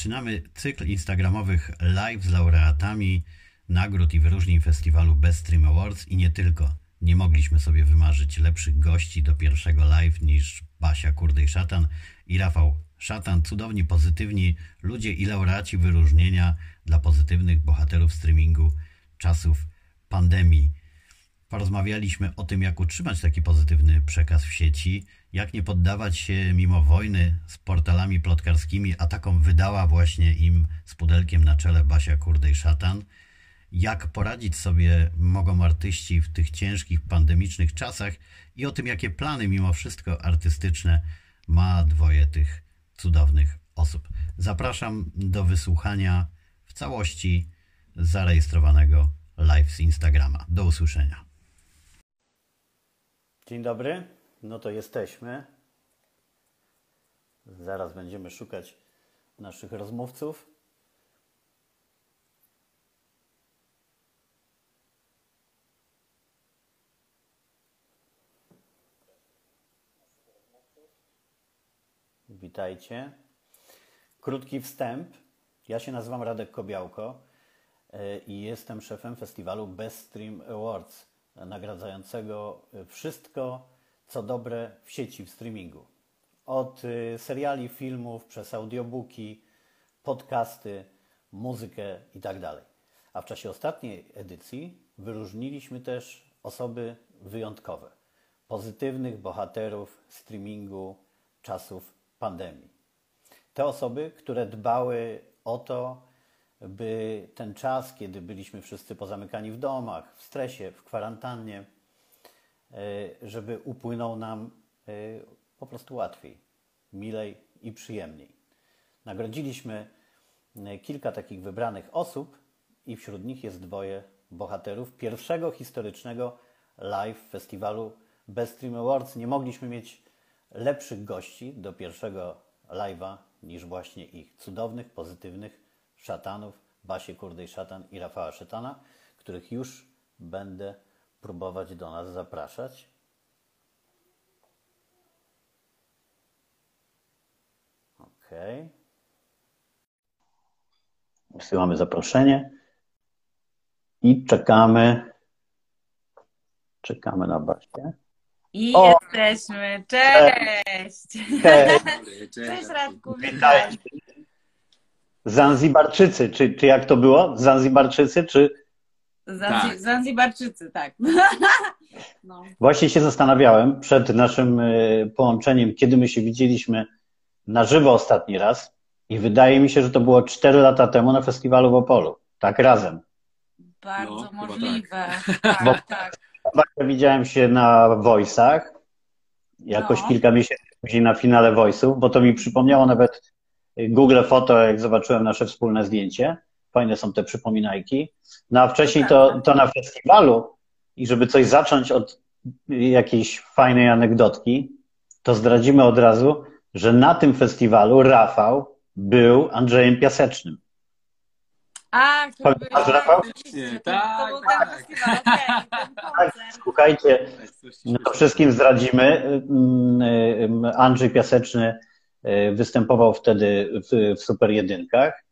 Zaczynamy cykl instagramowych live z laureatami nagród i wyróżnień festiwalu Best Stream Awards i nie tylko. Nie mogliśmy sobie wymarzyć lepszych gości do pierwszego live niż Basia Kurdej Szatan i Rafał Szatan. Cudowni, pozytywni ludzie i laureaci wyróżnienia dla pozytywnych bohaterów streamingu czasów pandemii. Porozmawialiśmy o tym, jak utrzymać taki pozytywny przekaz w sieci, jak nie poddawać się mimo wojny z portalami plotkarskimi, a taką wydała właśnie im z pudelkiem na czele Basia Kurdej Szatan. Jak poradzić sobie mogą artyści w tych ciężkich, pandemicznych czasach i o tym, jakie plany mimo wszystko artystyczne ma dwoje tych cudownych osób. Zapraszam do wysłuchania w całości zarejestrowanego live z Instagrama. Do usłyszenia. Dzień dobry. No to jesteśmy. Zaraz będziemy szukać naszych rozmówców. Witajcie. Krótki wstęp. Ja się nazywam Radek Kobiałko e, i jestem szefem festiwalu Best Stream Awards, nagradzającego wszystko, co dobre w sieci, w streamingu. Od y, seriali, filmów, przez audiobooki, podcasty, muzykę itd. Tak A w czasie ostatniej edycji wyróżniliśmy też osoby wyjątkowe, pozytywnych bohaterów streamingu czasów pandemii. Te osoby, które dbały o to, by ten czas, kiedy byliśmy wszyscy pozamykani w domach, w stresie, w kwarantannie, żeby upłynął nam e, po prostu łatwiej, milej i przyjemniej. Nagrodziliśmy e, kilka takich wybranych osób i wśród nich jest dwoje bohaterów pierwszego historycznego live festiwalu Best Stream Awards. Nie mogliśmy mieć lepszych gości do pierwszego live'a niż właśnie ich cudownych, pozytywnych szatanów, Basie Kurdej Szatan i Rafała Szetana, których już będę próbować do nas zapraszać. Ok. Wysyłamy zaproszenie i czekamy. Czekamy na Basię. I o! jesteśmy. Cześć! Cześć, Cześć Radku, witaj. Zanzibarczycy, czy, czy jak to było? Zanzibarczycy, czy Zanzi tak. Zanzibarczycy, tak. No. Właśnie się zastanawiałem przed naszym e, połączeniem, kiedy my się widzieliśmy na żywo ostatni raz i wydaje mi się, że to było 4 lata temu na festiwalu w Opolu. Tak razem. Bardzo no, możliwe. Tak, Bo tak. Widziałem się na Voice'ach, jakoś no. kilka miesięcy później na finale Voice'ów, bo to mi przypomniało nawet Google Foto, jak zobaczyłem nasze wspólne zdjęcie. Fajne są te przypominajki. No a wcześniej to, to na festiwalu i żeby coś zacząć od jakiejś fajnej anegdotki, to zdradzimy od razu, że na tym festiwalu Rafał był Andrzejem Piasecznym. A, który był... Rafał? Nie, tak, tak. tak. Słuchajcie, no to wszystkim zdradzimy. Mm, mm, Andrzej Piaseczny y, występował wtedy w, w Super Jedynkach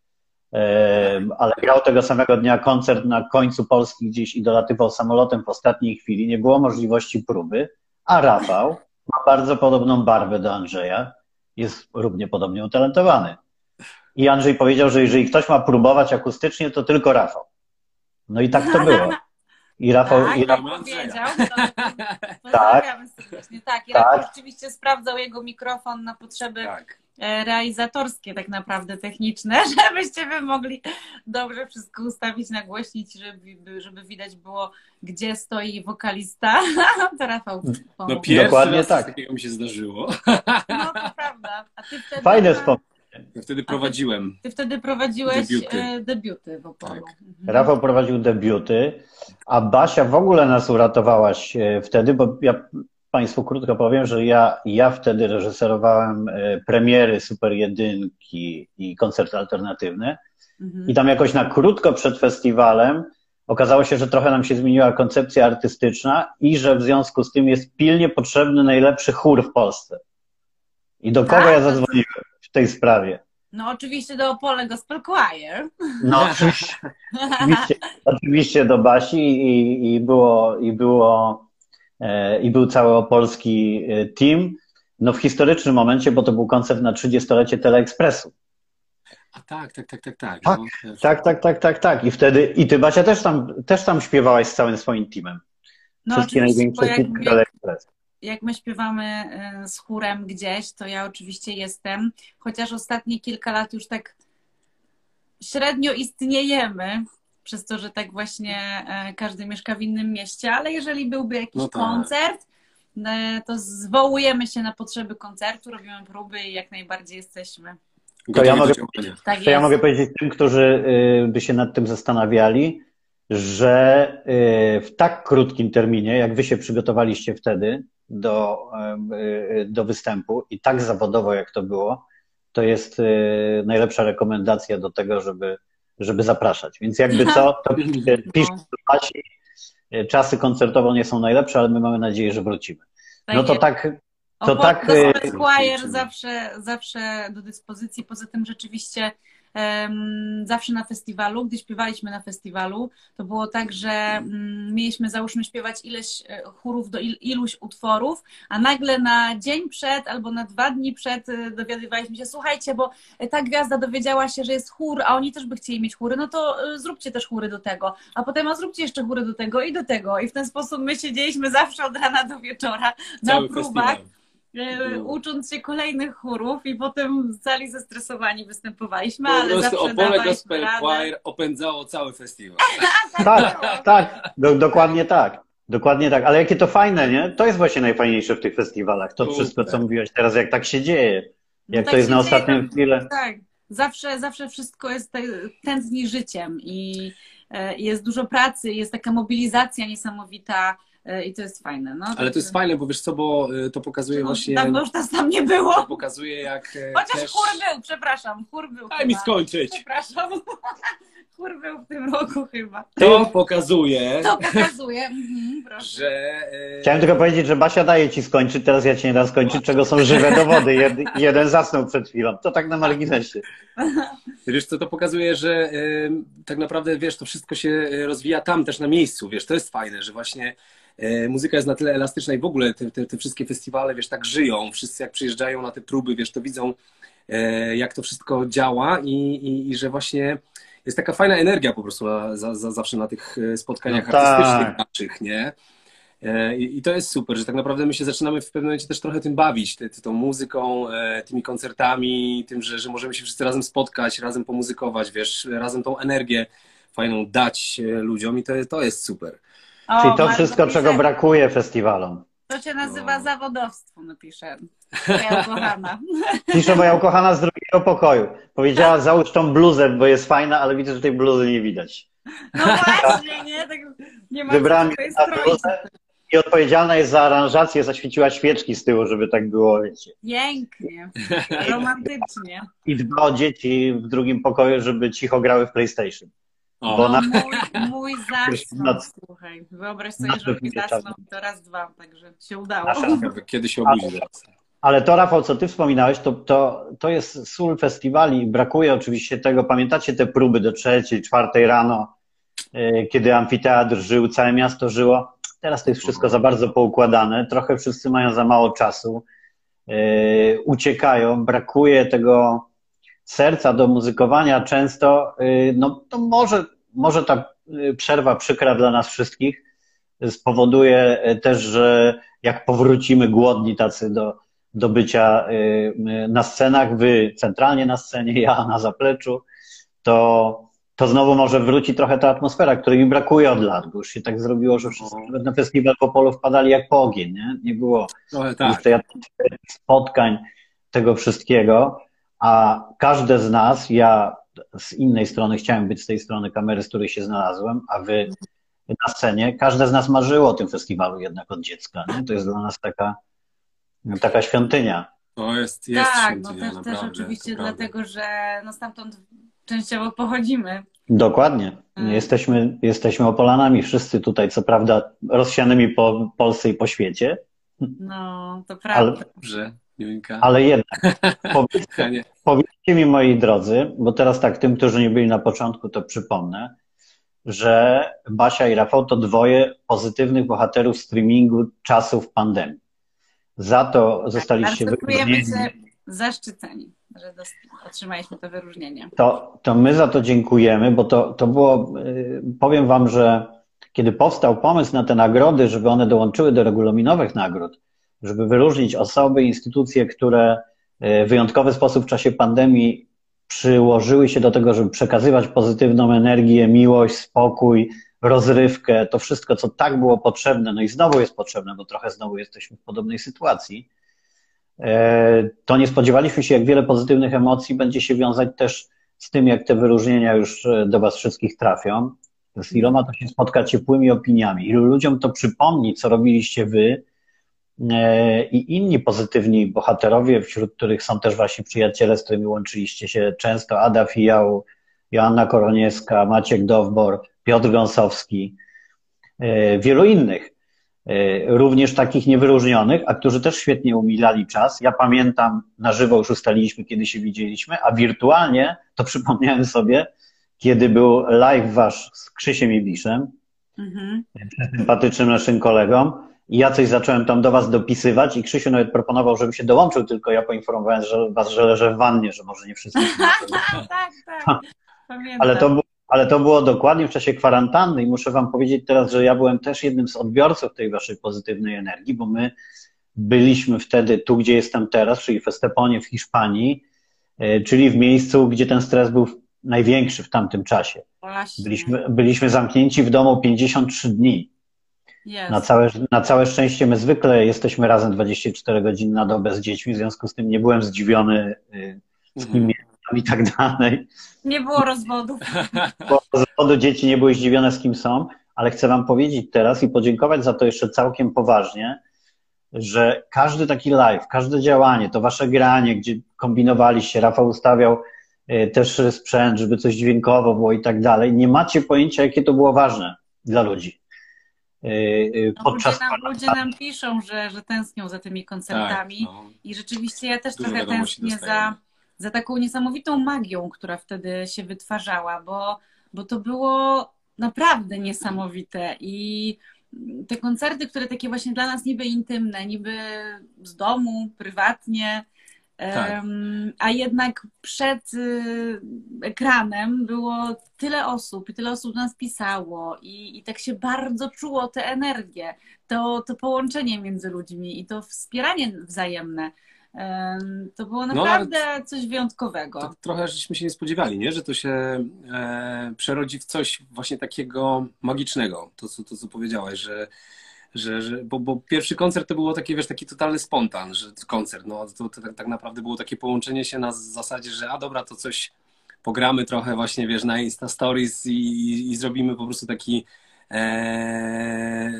ale grał tego samego dnia koncert na końcu Polski gdzieś i dolatywał samolotem w ostatniej chwili. Nie było możliwości próby, a Rafał ma bardzo podobną barwę do Andrzeja. Jest równie podobnie utalentowany. I Andrzej powiedział, że jeżeli ktoś ma próbować akustycznie, to tylko Rafał. No i tak to było. I Rafał. Tak, i Rafał... powiedział. To, tak. Tak, i tak. Rafał rzeczywiście sprawdzał jego mikrofon na potrzeby tak. Realizatorskie, tak naprawdę techniczne, żebyście wy mogli dobrze wszystko ustawić, nagłośnić, żeby, żeby widać było, gdzie stoi wokalista. To Rafał pomógł. No pierwszy Dokładnie raz tak. takiego mi się zdarzyło. No to prawda. A ty wtedy... Fajne wspomnienie. Ja wtedy prowadziłem. Ty, ty, wtedy prowadziłeś debiuty, e, debiuty w Opolu. Tak. Mhm. Rafał prowadził debiuty, a Basia w ogóle nas uratowałaś e, wtedy, bo ja Państwu krótko powiem, że ja, ja wtedy reżyserowałem e, premiery Super Jedynki i koncerty alternatywne. Mhm. I tam jakoś na krótko przed festiwalem okazało się, że trochę nam się zmieniła koncepcja artystyczna i że w związku z tym jest pilnie potrzebny najlepszy chór w Polsce. I do kogo ja zadzwoniłem w tej sprawie? No oczywiście do Opole Gospel Choir. No oczywiście, oczywiście, do Basi i, i było, i było i był cały opolski e, team. No w historycznym momencie, bo to był koncert na 30-lecie Teleekspresu. A tak, tak, tak, tak, tak. Tak, no, tak, tak, tak, tak, tak. I wtedy, i ty Basia też tam, też tam śpiewałaś z całym swoim teamem. No, Wszystkie największe Teleekspresu jak my śpiewamy e, z chórem gdzieś, to ja oczywiście jestem, chociaż ostatnie kilka lat już tak średnio istniejemy, przez to, że tak właśnie e, każdy mieszka w innym mieście, ale jeżeli byłby jakiś no tak. koncert, e, to zwołujemy się na potrzeby koncertu, robimy próby i jak najbardziej jesteśmy. To ja mogę, tak to ja mogę powiedzieć tym, którzy y, by się nad tym zastanawiali, że w tak krótkim terminie, jak wy się przygotowaliście wtedy, do, e, do występu i tak zawodowo, jak to było, to jest e, najlepsza rekomendacja do tego, żeby, żeby zapraszać. Więc jakby co, to pisz Asi. E, czasy koncertowo nie są najlepsze, ale my mamy nadzieję, że wrócimy. No to tak. To tak. Choir zawsze, zawsze do dyspozycji. Poza tym rzeczywiście zawsze na festiwalu, gdy śpiewaliśmy na festiwalu, to było tak, że mm, mieliśmy załóżmy śpiewać ileś e, chórów do iluś utworów, a nagle na dzień przed albo na dwa dni przed e, dowiadywaliśmy się, słuchajcie, bo ta gwiazda dowiedziała się, że jest chór, a oni też by chcieli mieć chóry, no to e, zróbcie też chóry do tego, a potem a zróbcie jeszcze chóry do tego i do tego i w ten sposób my siedzieliśmy zawsze od rana do wieczora na próbach. Festiwal E. ucząc się kolejnych chórów i potem cali zestresowani występowaliśmy, ale po zawsze Opole Gospel Choir opędzało cały festiwal. tak, tak, tak. Do, dokładnie tak. Dokładnie tak, ale jakie to fajne, nie? To jest właśnie najfajniejsze w tych festiwalach. To wszystko, co mówiłaś teraz, jak tak się dzieje. No jak no to jest na ostatnią chwilę. Tak, zawsze, zawsze wszystko jest tętni życiem i e, jest dużo pracy, jest taka mobilizacja niesamowita E, i to jest fajne. No, Ale to jest fajne, bo wiesz co, bo e, to pokazuje no, właśnie... Dawno już nas tam nie było. To pokazuje jak... E, Chociaż też... chór był, przepraszam, chór był. Daj chyba. mi skończyć. Przepraszam. Chór był w tym roku chyba. To pokazuje... To pokazuje, mhm, że... Chciałem tylko powiedzieć, że Basia daje ci skończyć, teraz ja cię nie dam skończyć, czego są żywe dowody. Jed, jeden zasnął przed chwilą. To tak na marginesie. Wiesz co, to pokazuje, że tak naprawdę, wiesz, to wszystko się rozwija tam też na miejscu, wiesz, to jest fajne, że właśnie E, muzyka jest na tyle elastyczna i w ogóle te, te, te, wszystkie festiwale, wiesz, tak żyją. Wszyscy jak przyjeżdżają na te próby, wiesz, to widzą, e, jak to wszystko działa i, i, i że właśnie jest taka fajna energia po prostu za, za, zawsze na tych e, spotkaniach no tak. artystycznych naszych, nie? I, I, to jest super, że tak naprawdę my się zaczynamy w pewnym momencie też trochę tym bawić, ty, ty, tą muzyką, tymi koncertami, tym, że, że możemy się wszyscy razem spotkać, razem pomuzykować, wiesz, razem tą energię fajną dać ludziom i to, to jest super. O, Czyli to wszystko, czego brakuje festiwalom. To się nazywa no. zawodowstwo, napiszę. Moja ukochana. Pisze moja ukochana z drugiego pokoju. Powiedziała, załóż tą bluzę, bo jest fajna, ale widzę, że tej bluzy nie widać. No właśnie, nie? Tak nie ma Wybrałam bluzę i odpowiedzialna jest za aranżację, zaświeciła świeczki z tyłu, żeby tak było, wiecie. Pięknie, romantycznie. I dba o dzieci w drugim pokoju, żeby cicho grały w PlayStation. O. Bo na... Mój, mój zasnął, słuchaj. Wyobraź sobie, że mi zasnął to raz, dwa, także się udało. Kiedy się obudzi. Ale to, Rafał, co ty wspominałeś, to, to, to jest sól festiwali. Brakuje oczywiście tego. Pamiętacie te próby do trzeciej, czwartej rano, e, kiedy amfiteatr żył, całe miasto żyło? Teraz to jest wszystko za bardzo poukładane. Trochę wszyscy mają za mało czasu. E, uciekają. Brakuje tego serca do muzykowania często, y, no to może, może ta y, przerwa przykra dla nas wszystkich spowoduje y, też, że jak powrócimy głodni tacy do, do bycia na scenach, wy centralnie na scenie, ja na zapleczu, to, to znowu może wróci trochę ta atmosfera, której mi brakuje od lat, bo już się tak zrobiło, że wszyscy no. na festiwal w Opolu wpadali jak po ogień, nie? Nie było tak. tej spotkań, tego wszystkiego. A każde z nas, ja z innej strony chciałem być z tej strony kamery, z której się znalazłem, a wy na scenie, każde z nas marzyło o tym festiwalu jednak od dziecka. Nie? To jest dla nas taka, taka świątynia. To jest, jest Tak, no też, też oczywiście dlatego, że no stamtąd częściowo pochodzimy. Dokładnie. Mm. Jesteśmy, jesteśmy Opolanami wszyscy tutaj, co prawda rozsianymi po Polsce i po świecie. No, to prawda. Ale, Ale jednak, powiedzcie, powiedzcie mi moi drodzy, bo teraz tak tym, którzy nie byli na początku, to przypomnę, że Basia i Rafał to dwoje pozytywnych bohaterów streamingu czasów pandemii. Za to tak, zostaliście wyróżnieni. zaszczyceni, że otrzymaliśmy to wyróżnienie. To, to my za to dziękujemy, bo to, to było, y, powiem Wam, że kiedy powstał pomysł na te nagrody, żeby one dołączyły do regulaminowych nagród, żeby wyróżnić osoby, instytucje, które y, w wyjątkowy sposób w czasie pandemii przyłożyły się do tego, żeby przekazywać pozytywną energię, miłość, spokój, rozrywkę, to wszystko, co tak było potrzebne, no i znowu jest potrzebne, bo trochę znowu jesteśmy w podobnej sytuacji, e, to nie spodziewaliśmy się, jak wiele pozytywnych emocji będzie się wiązać też z tym, jak te wyróżnienia już e, do Was wszystkich trafią. Z iloma to się spotka ciepłymi opiniami, ilu ludziom to przypomni, co robiliście Wy e, i inni pozytywni bohaterowie, wśród których są też Wasi przyjaciele, z którymi łączyliście się często, Ada Fijał, Joanna Koroniewska, Maciek Dowbor, Piotr Gąsowski, e, wielu innych, e, również takich niewyróżnionych, a którzy też świetnie umilali czas. Ja pamiętam, na żywo już ustaliliśmy, kiedy się widzieliśmy, a wirtualnie to przypomniałem sobie, kiedy był live wasz z Krzysiem Ibiszem, mhm. sympatycznym naszym kolegą. I ja coś zacząłem tam do was dopisywać i Krzysiu nawet proponował, żebym się dołączył, tylko ja poinformowałem że was, że leżę w wannie, że może nie wszyscy. tak, tak. Ale to, ale to było dokładnie w czasie kwarantanny i muszę Wam powiedzieć teraz, że ja byłem też jednym z odbiorców tej Waszej pozytywnej energii, bo my byliśmy wtedy tu, gdzie jestem teraz, czyli w Esteponie w Hiszpanii, e, czyli w miejscu, gdzie ten stres był największy w tamtym czasie. Byliśmy, byliśmy zamknięci w domu 53 dni. Yes. Na, całe, na całe szczęście my zwykle jesteśmy razem 24 godziny na dobę z dziećmi, w związku z tym nie byłem zdziwiony, y, z kim mm i tak dalej. Nie było rozwodów. Bo rozwodu dzieci nie były zdziwione z kim są, ale chcę Wam powiedzieć teraz i podziękować za to jeszcze całkiem poważnie, że każdy taki live, każde działanie, to Wasze granie, gdzie kombinowaliście, Rafał ustawiał e, też sprzęt, żeby coś dźwiękowo było i tak dalej, nie macie pojęcia, jakie to było ważne dla ludzi. E, e, no, podczas ludzie, nam, ludzie nam piszą, że, że tęsknią za tymi koncertami tak, no. i rzeczywiście ja też Dużo trochę tęsknię za za taką niesamowitą magią, która wtedy się wytwarzała, bo, bo to było naprawdę niesamowite i te koncerty, które takie właśnie dla nas niby intymne, niby z domu, prywatnie, tak. a jednak przed y, ekranem było tyle osób i tyle osób nas pisało i, i tak się bardzo czuło tę energię, to, to połączenie między ludźmi i to wspieranie wzajemne. To było no, naprawdę no, coś wyjątkowego. To trochę żeśmy się nie spodziewali, nie? że to się e, przerodzi w coś właśnie takiego magicznego. To, co, to, co powiedziałeś, że, że, że bo, bo, pierwszy koncert to było taki, wiesz, taki totalny spontan, że koncert, no to, to tak, tak naprawdę było takie połączenie się na zasadzie, że a dobra, to coś pogramy trochę właśnie, wiesz, na Insta Stories i, i, i zrobimy po prostu taki e,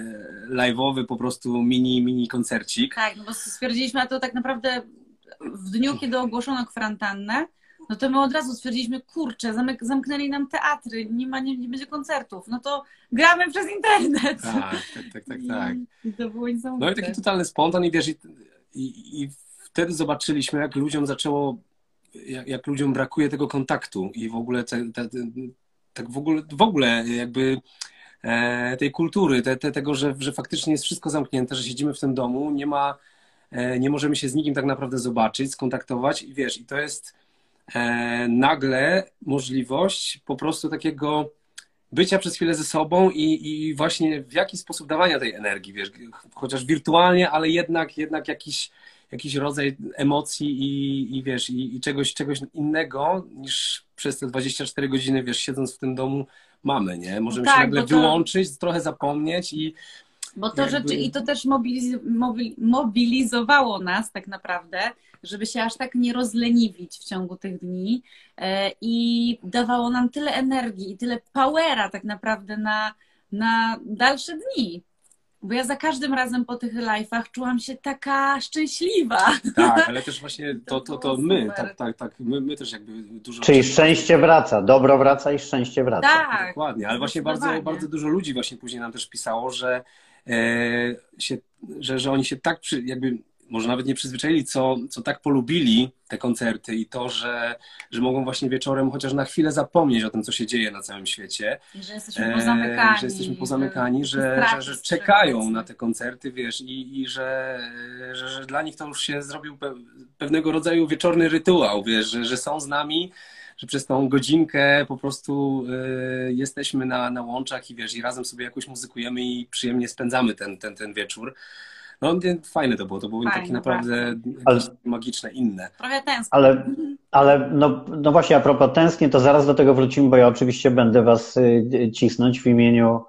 live'owy po prostu mini, mini koncercik. Tak, no bo stwierdziliśmy, a to tak naprawdę w dniu, kiedy ogłoszono kwarantannę, no to my od razu stwierdziliśmy, kurczę, zamyk, zamknęli nam teatry, nie ma, nie, nie będzie koncertów, no to gramy przez internet. Tak, tak, tak, tak. tak. I, to było niesamowite. No i taki totalny spontan i wiesz, i, i, i wtedy zobaczyliśmy, jak ludziom zaczęło, jak, jak ludziom brakuje tego kontaktu i w ogóle te, te, te, tak w ogóle, w ogóle jakby E, tej kultury, te, te, tego, że, że faktycznie jest wszystko zamknięte, że siedzimy w tym domu, nie ma, e, nie możemy się z nikim tak naprawdę zobaczyć, skontaktować i wiesz, i to jest nagle możliwość po prostu takiego bycia przez chwilę ze sobą i, i właśnie w jaki sposób dawania tej energii, wiesz, chociaż wirtualnie, ale jednak, jednak jakiś, jakiś rodzaj emocji i, i wiesz, i, i czegoś, czegoś innego niż przez te 24 godziny, wiesz, siedząc w tym domu, mamy, nie? Możemy tak, się nagle to... wyłączyć, trochę zapomnieć i bo to jakby... rzeczy i to też mobiliz mobilizowało nas tak naprawdę, żeby się aż tak nie rozleniwić w ciągu tych dni e, i dawało nam tyle energii i tyle powera tak naprawdę na, na dalsze dni. Bo ja za każdym razem po tych live'ach czułam się taka szczęśliwa. Tak, ale też właśnie to, to, to my, tak, tak, tak, my, my też jakby dużo... Czyli szczęście wraca, dobro wraca i szczęście wraca. Tak. Dokładnie, ale właśnie bardzo, bardzo dużo ludzi właśnie później nam też pisało, że, e, się, że, że oni się tak przy, jakby może nawet nie przyzwyczaili, co, co tak polubili te koncerty i to, że, że mogą właśnie wieczorem chociaż na chwilę zapomnieć o tym, co się dzieje na całym świecie. I że jesteśmy pozamykani. E, że jesteśmy pozamykani, że, że, że czekają na te koncerty, wiesz, i, i że, że, że dla nich to już się zrobił pewnego rodzaju wieczorny rytuał, wiesz, że, że są z nami, że przez tą godzinkę po prostu y, jesteśmy na, na łączach i wiesz, i razem sobie jakoś muzykujemy i przyjemnie spędzamy ten, ten, ten wieczór. No fajne to było, to było takie naprawdę ale, magiczne, inne. Trochę tęsknię. Ale, ale no, no właśnie a propos tęsknię, to zaraz do tego wrócimy, bo ja oczywiście będę was y, cisnąć w imieniu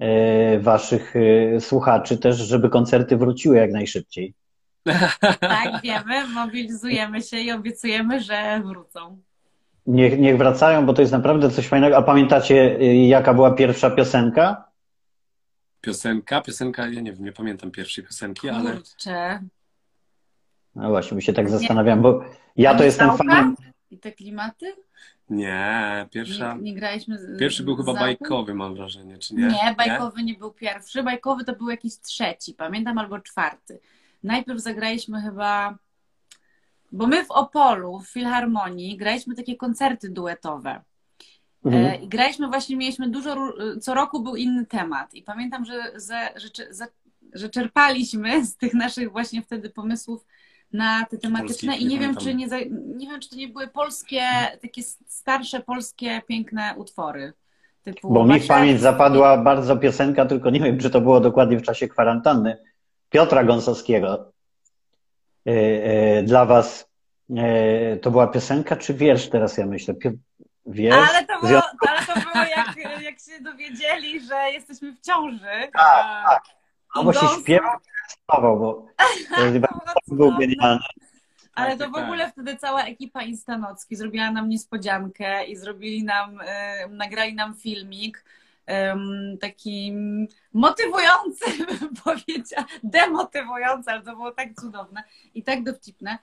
y, waszych y, słuchaczy też, żeby koncerty wróciły jak najszybciej. Tak, wiemy, mobilizujemy się i obiecujemy, że wrócą. Niech, niech wracają, bo to jest naprawdę coś fajnego. A pamiętacie, jaka była pierwsza piosenka? Piosenka, piosenka, ja nie wiem, nie pamiętam pierwszej piosenki, ale. Kurczę. No właśnie, się tak zastanawiam, bo ja to jestem fanem. I te klimaty? Nie, pierwsza. Nie, nie graliśmy. Z, pierwszy był chyba bajkowy, mam wrażenie, czy nie? Nie, bajkowy nie? nie był pierwszy. Bajkowy to był jakiś trzeci, pamiętam, albo czwarty. Najpierw zagraliśmy chyba. Bo my w Opolu, w Filharmonii, graliśmy takie koncerty duetowe. Mhm. E, I graliśmy właśnie, mieliśmy dużo, co roku był inny temat. I pamiętam, że, że, że, że czerpaliśmy z tych naszych właśnie wtedy pomysłów na te tematyczne Polski, i nie, wiem, czy nie, nie wiem, czy to nie były polskie, takie starsze polskie piękne utwory. Bo mi w pamięć zapadła bardzo piosenka, tylko nie wiem, czy to było dokładnie w czasie kwarantanny, Piotra Gąsowskiego. E, e, dla was to była piosenka czy wiersz, teraz ja myślę. Wiesz? Ale to było, ale to było jak, jak się dowiedzieli, że jesteśmy w ciąży. Tak, tak. No bo się śpiewał, bo to był genialny. Ale to w ogóle wtedy cała ekipa Instanocki zrobiła nam niespodziankę i zrobili nam, e, nagrali nam filmik taki motywujący, bym powiedziała, demotywujący, ale to było tak cudowne i tak dowcipne.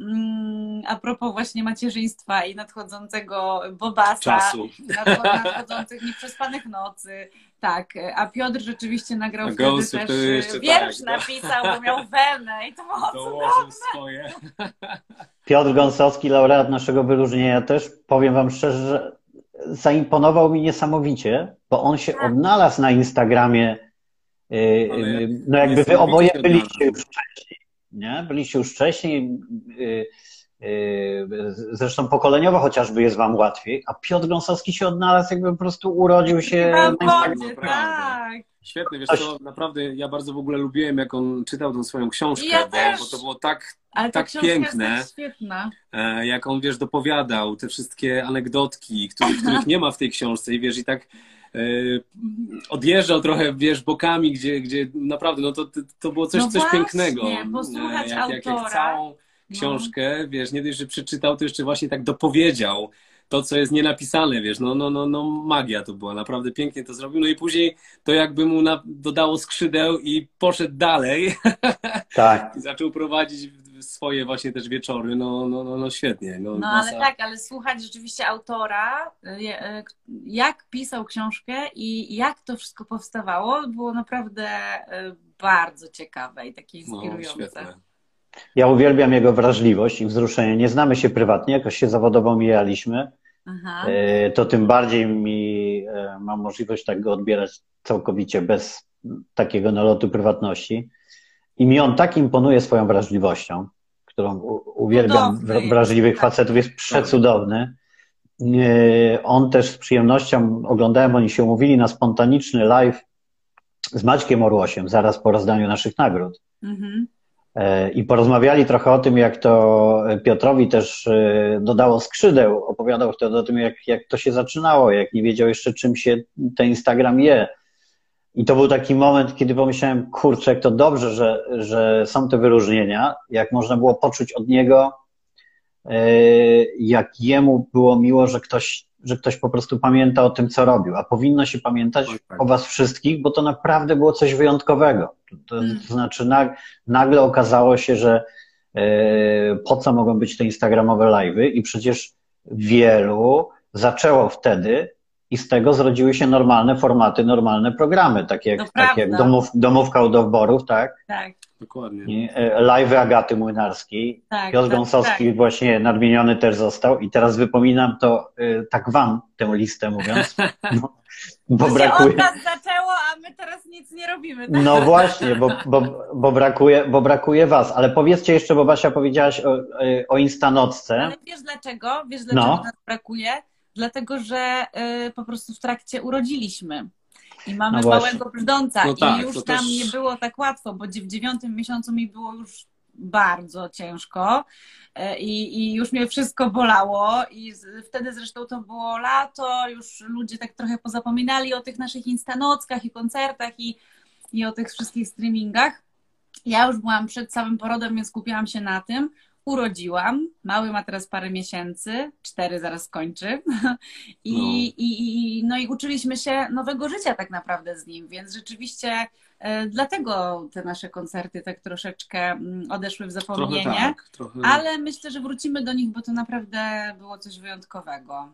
Mm, a propos właśnie macierzyństwa i nadchodzącego bobasa, Czasu. nadchodzących nieprzespanych nocy. Tak, a Piotr rzeczywiście nagrał wtedy też y, wiersz tak, napisał, bo miał wenę i to było Dołożył swoje. Piotr Gąsowski, laureat naszego wyróżnienia też, powiem wam szczerze, że zaimponował mi niesamowicie, bo on się tak. odnalazł na Instagramie. Y, y, no jakby wy oboje byliście już wcześniej nie? Byliście już wcześniej, y, y, zresztą pokoleniowo chociażby jest wam łatwiej, a Piotr Gąsowski się odnalazł, jakby po prostu urodził się na tak. Świetny, wiesz co, naprawdę ja bardzo w ogóle lubiłem, jak on czytał tą swoją książkę, ja bo, bo, to było tak, Ale tak piękne. Jest świetna. E, jak on, wiesz, dopowiadał te wszystkie anegdotki, których, których nie ma w tej książce i wiesz, i tak odjeżdżał trochę, wiesz, bokami, gdzie, gdzie naprawdę, no to, to było coś, no coś właśnie, pięknego. Posłuchać jak, jak, jak całą no. książkę, no. wiesz, nie dość, że przeczytał, to jeszcze właśnie tak dopowiedział to, co jest nienapisane, wiesz, no, no, no, no magia to była, naprawdę pięknie to zrobił, no i później to jakby mu na, dodało skrzydeł i poszedł dalej tak. i zaczął prowadzić swoje właśnie też wieczory, no, no, no, no świetnie. No, no ale tak, ale słuchać rzeczywiście autora, y, y, jak pisał książkę i jak to wszystko powstawało, było naprawdę y, bardzo ciekawe i takie no, inspirujące. No, ja uwielbiam jego wrażliwość i wzruszenie. Nie znamy się prywatnie, jakoś się zawodowo mijaliśmy. Aha. To tym bardziej mi mam możliwość tak go odbierać całkowicie bez takiego nalotu prywatności. I mi on tak imponuje swoją wrażliwością, którą uwielbiam wrażliwych facetów, jest przecudowny. On też z przyjemnością oglądałem, oni się umówili na spontaniczny live z Maćkiem Orłosiem zaraz po rozdaniu naszych nagród. Mhm. E, I porozmawiali trochę o tym, jak to Piotrowi też e, dodało skrzydeł. Opowiadał wtedy o tym, jak, jak to się zaczynało, jak nie wiedział jeszcze, czym się ten Instagram je i to był taki moment, kiedy pomyślałem, kurczę, jak to dobrze, że, że są te wyróżnienia, jak można było poczuć od niego, e, jak jemu było miło, że ktoś, że ktoś po prostu pamięta o tym, co robił, a powinno się pamiętać tak. o was wszystkich, bo to naprawdę było coś wyjątkowego. To, to znaczy nagle okazało się, że e, po co mogą być te instagramowe live'y i przecież wielu zaczęło wtedy i z tego zrodziły się normalne formaty, normalne programy, takie jak, takie jak domów, domówka u dowborów, tak? Tak. Dokładnie. E, live Agaty Młynarskiej. Tak, Piotr tak, Gąsowski tak. właśnie nadmieniony też został i teraz wypominam to e, tak wam, tę listę mówiąc. Bo, bo brakuje. Od nas zaczęło, a my teraz nic nie robimy. Tak? No właśnie, bo, bo, bo, brakuje, bo brakuje was. Ale powiedzcie jeszcze, bo Basia powiedziałaś o, e, o Instanocce. Ale wiesz dlaczego? Wiesz dlaczego no. nas brakuje? Dlatego, że y, po prostu w trakcie urodziliśmy. I mamy no małego brzdąca. No tak, I już tam też... nie było tak łatwo, bo w dziewiątym miesiącu mi było już bardzo ciężko e, i, i już mnie wszystko bolało i wtedy zresztą to było lato, już ludzie tak trochę pozapominali o tych naszych instanockach i koncertach i, i o tych wszystkich streamingach. Ja już byłam przed całym porodem, więc skupiałam się na tym urodziłam. Mały ma teraz parę miesięcy, cztery zaraz kończy. I, no. i, i, no i uczyliśmy się nowego życia tak naprawdę z nim, więc rzeczywiście e, dlatego te nasze koncerty tak troszeczkę mm, odeszły w zapomnienie. Trochę tak, trochę... Ale myślę, że wrócimy do nich, bo to naprawdę było coś wyjątkowego.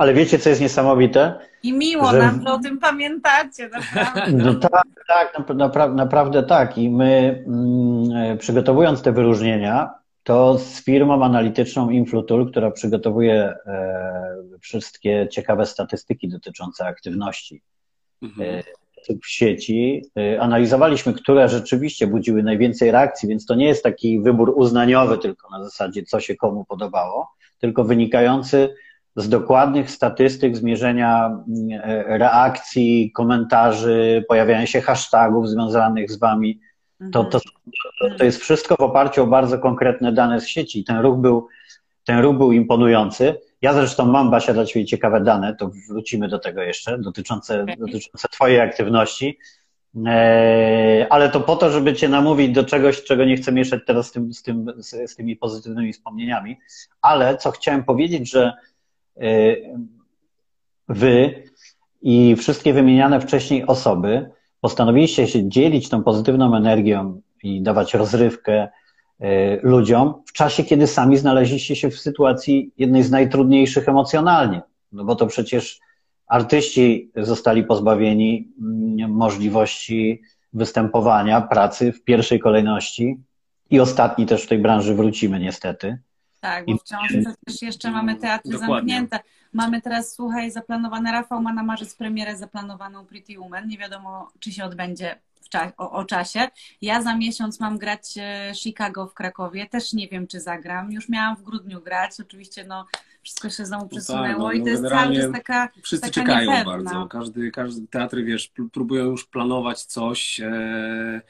Ale wiecie, co jest niesamowite? I miło że... nam, że o tym pamiętacie, naprawdę. No tak, tak, naprawdę, naprawdę tak. I my mm, e, przygotowując te wyróżnienia, to z firmą analityczną Influtul, która przygotowuje e, wszystkie ciekawe statystyki dotyczące aktywności mhm. E, w sieci, e, analizowaliśmy, które rzeczywiście budziły najwięcej reakcji, więc to nie jest taki wybór uznaniowy tylko na zasadzie, co się komu podobało, tylko wynikający z dokładnych statystyk zmierzenia reakcji, komentarzy, pojawiania się hashtagów związanych z wami to, to, to jest wszystko w oparciu o bardzo konkretne dane z sieci. Ten ruch był, ten ruch był imponujący. Ja zresztą mam, Basia, dla Ciebie ciekawe dane, to wrócimy do tego jeszcze, dotyczące, dotyczące Twojej aktywności. E, ale to po to, żeby Cię namówić do czegoś, czego nie chcę mieszać teraz z, tym, z, tym, z, z tymi pozytywnymi wspomnieniami. Ale co chciałem powiedzieć, że e, Wy i wszystkie wymieniane wcześniej osoby postanowiliście się dzielić tą pozytywną energią i dawać rozrywkę e, ludziom w czasie, kiedy sami znaleźliście się w sytuacji jednej z najtrudniejszych emocjonalnie. No bo to przecież artyści zostali pozbawieni mm, możliwości występowania, pracy w pierwszej kolejności i ostatni też w tej branży wrócimy niestety. Tak, bo wciąż przecież jeszcze mamy teatry Dokładnie. zamknięte. Mamy teraz, słuchaj, zaplanowane, Rafał ma na marzec premierę zaplanowaną Pretty Woman. Nie wiadomo, czy się odbędzie cza o, o, czasie. Ja za miesiąc mam grać e, Chicago w Krakowie. Też nie wiem, czy zagram. Już miałam w grudniu grać. Oczywiście, no, wszystko się znowu przesunęło no tak, no, i to jest cały czas taka Wszyscy taka czekają niepewna. bardzo. Każdy, każdy teatry, wiesz, próbują już planować coś. E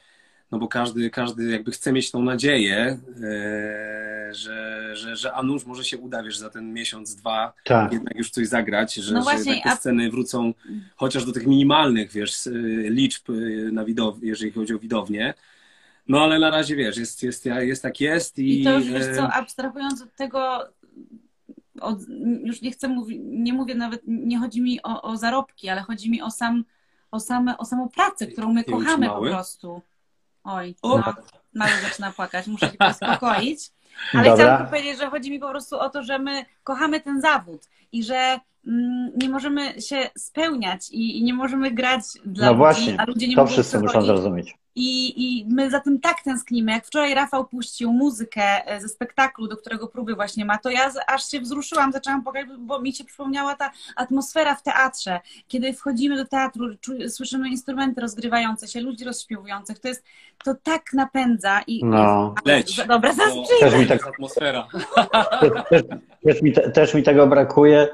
no bo każdy, każdy jakby chce mieć tą nadzieję, e, że, że, że a nuż może się uda, wiesz, za ten miesiąc, dwa tak. jednak już coś zagrać, że, no właśnie, że te sceny wrócą chociaż do tych minimalnych, wiesz, liczb e, na widow, jeżeli chodzi o widownię. No ale na razie, wiesz, jest, jest, jest tak jest. I, I to już, wiesz co, e, abstrahując od tego, od, już nie chcę mówić, nie mówię nawet, nie chodzi mi o, o zarobki, ale chodzi mi o sam, o, same, o samą pracę, którą my kochamy po prostu. Oj, no, mały zaczyna płakać, muszę się uspokoić. Ale Dobra. chciałam powiedzieć, że chodzi mi po prostu o to, że my kochamy ten zawód i że mm, nie możemy się spełniać i, i, nie możemy grać dla no ludzi, właśnie, a ludzie nie to wszyscy muszą zrozumieć. I, I my za tym tak tęsknimy. Jak wczoraj Rafał puścił muzykę e, ze spektaklu, do którego próby właśnie ma, to ja aż się wzruszyłam, zaczęłam płakać, bo mi się przypomniała ta atmosfera w teatrze. Kiedy wchodzimy do teatru, słyszymy instrumenty rozgrywające się, ludzi rozśpiewujących. To jest, to tak napędza i... No. Leć. Dobra, zaraz no, Też mi tak... atmosfera. Też, też, mi, też mi tego brakuje.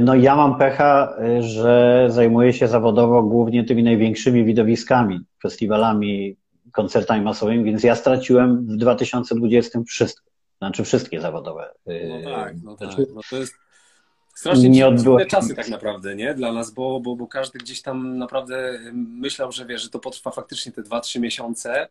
No ja mam pecha, że zajmuję się zawodowo głównie tymi największymi widowiskami, festiwalami, koncertami masowymi, więc ja straciłem w 2020 wszystko. Znaczy wszystkie zawodowe. No tak, no tak. No to jest strasznie nie odbyło... czasy tak naprawdę, nie? Dla nas, bo, bo, bo każdy gdzieś tam naprawdę myślał, że wie, że to potrwa faktycznie te 2-3 miesiące,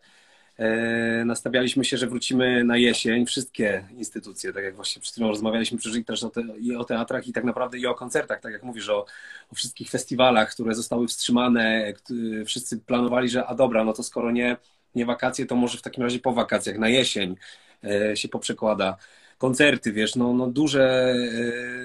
nastawialiśmy się, że wrócimy na jesień. Wszystkie instytucje, tak jak właśnie przed chwilą rozmawialiśmy przy też o, te, i o teatrach i tak naprawdę i o koncertach, tak jak mówisz, o, o wszystkich festiwalach, które zostały wstrzymane. Wszyscy planowali, że a dobra, no to skoro nie, nie wakacje, to może w takim razie po wakacjach, na jesień e, się poprzekłada. Koncerty, wiesz, no, no duże,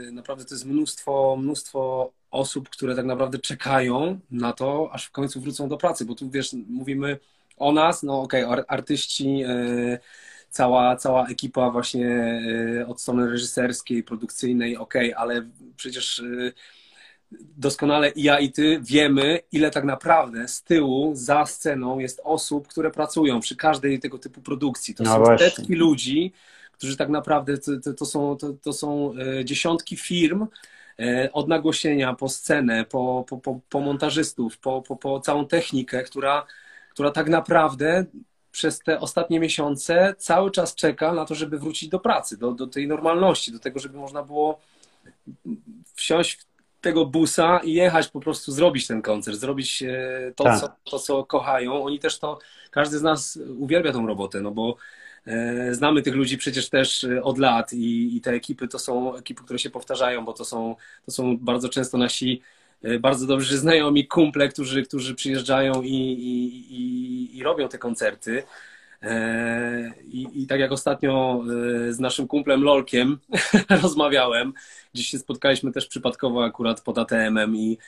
e, naprawdę to jest mnóstwo, mnóstwo osób, które tak naprawdę czekają na to, aż w końcu wrócą do pracy, bo tu wiesz, mówimy o nas, no okej, okay, artyści, e, cała, cała ekipa właśnie e, od strony reżyserskiej, produkcyjnej, okej, okay, ale przecież e, doskonale i ja i ty wiemy, ile tak naprawdę z tyłu, za sceną jest osób, które pracują przy każdej tego typu produkcji. To no są właśnie. setki ludzi, którzy tak naprawdę to, to są, to, to są dziesiątki firm, od nagłośnienia po scenę, po, po, po, po montażystów, po, po, po całą technikę, która która tak naprawdę przez te ostatnie miesiące cały czas czeka na to, żeby wrócić do pracy, do, do tej normalności, do tego, żeby można było wsiąść w tego busa i jechać po prostu zrobić ten koncert, zrobić e, to, tak. co, to, co kochają. Oni też to, każdy z nas uwielbia tą robotę, no bo e, znamy tych ludzi przecież też e, od lat i, i te ekipy to są ekipy, które się powtarzają, bo to są, to są bardzo często nasi bardzo dobrze znajomi kumple, którzy, którzy przyjeżdżają i, i, i, i robią te koncerty. E, I, I, tak jak ostatnio e, z naszym kumplem Lolkiem rozmawiałem, gdzieś się spotkaliśmy też przypadkowo akurat pod ATM-em i,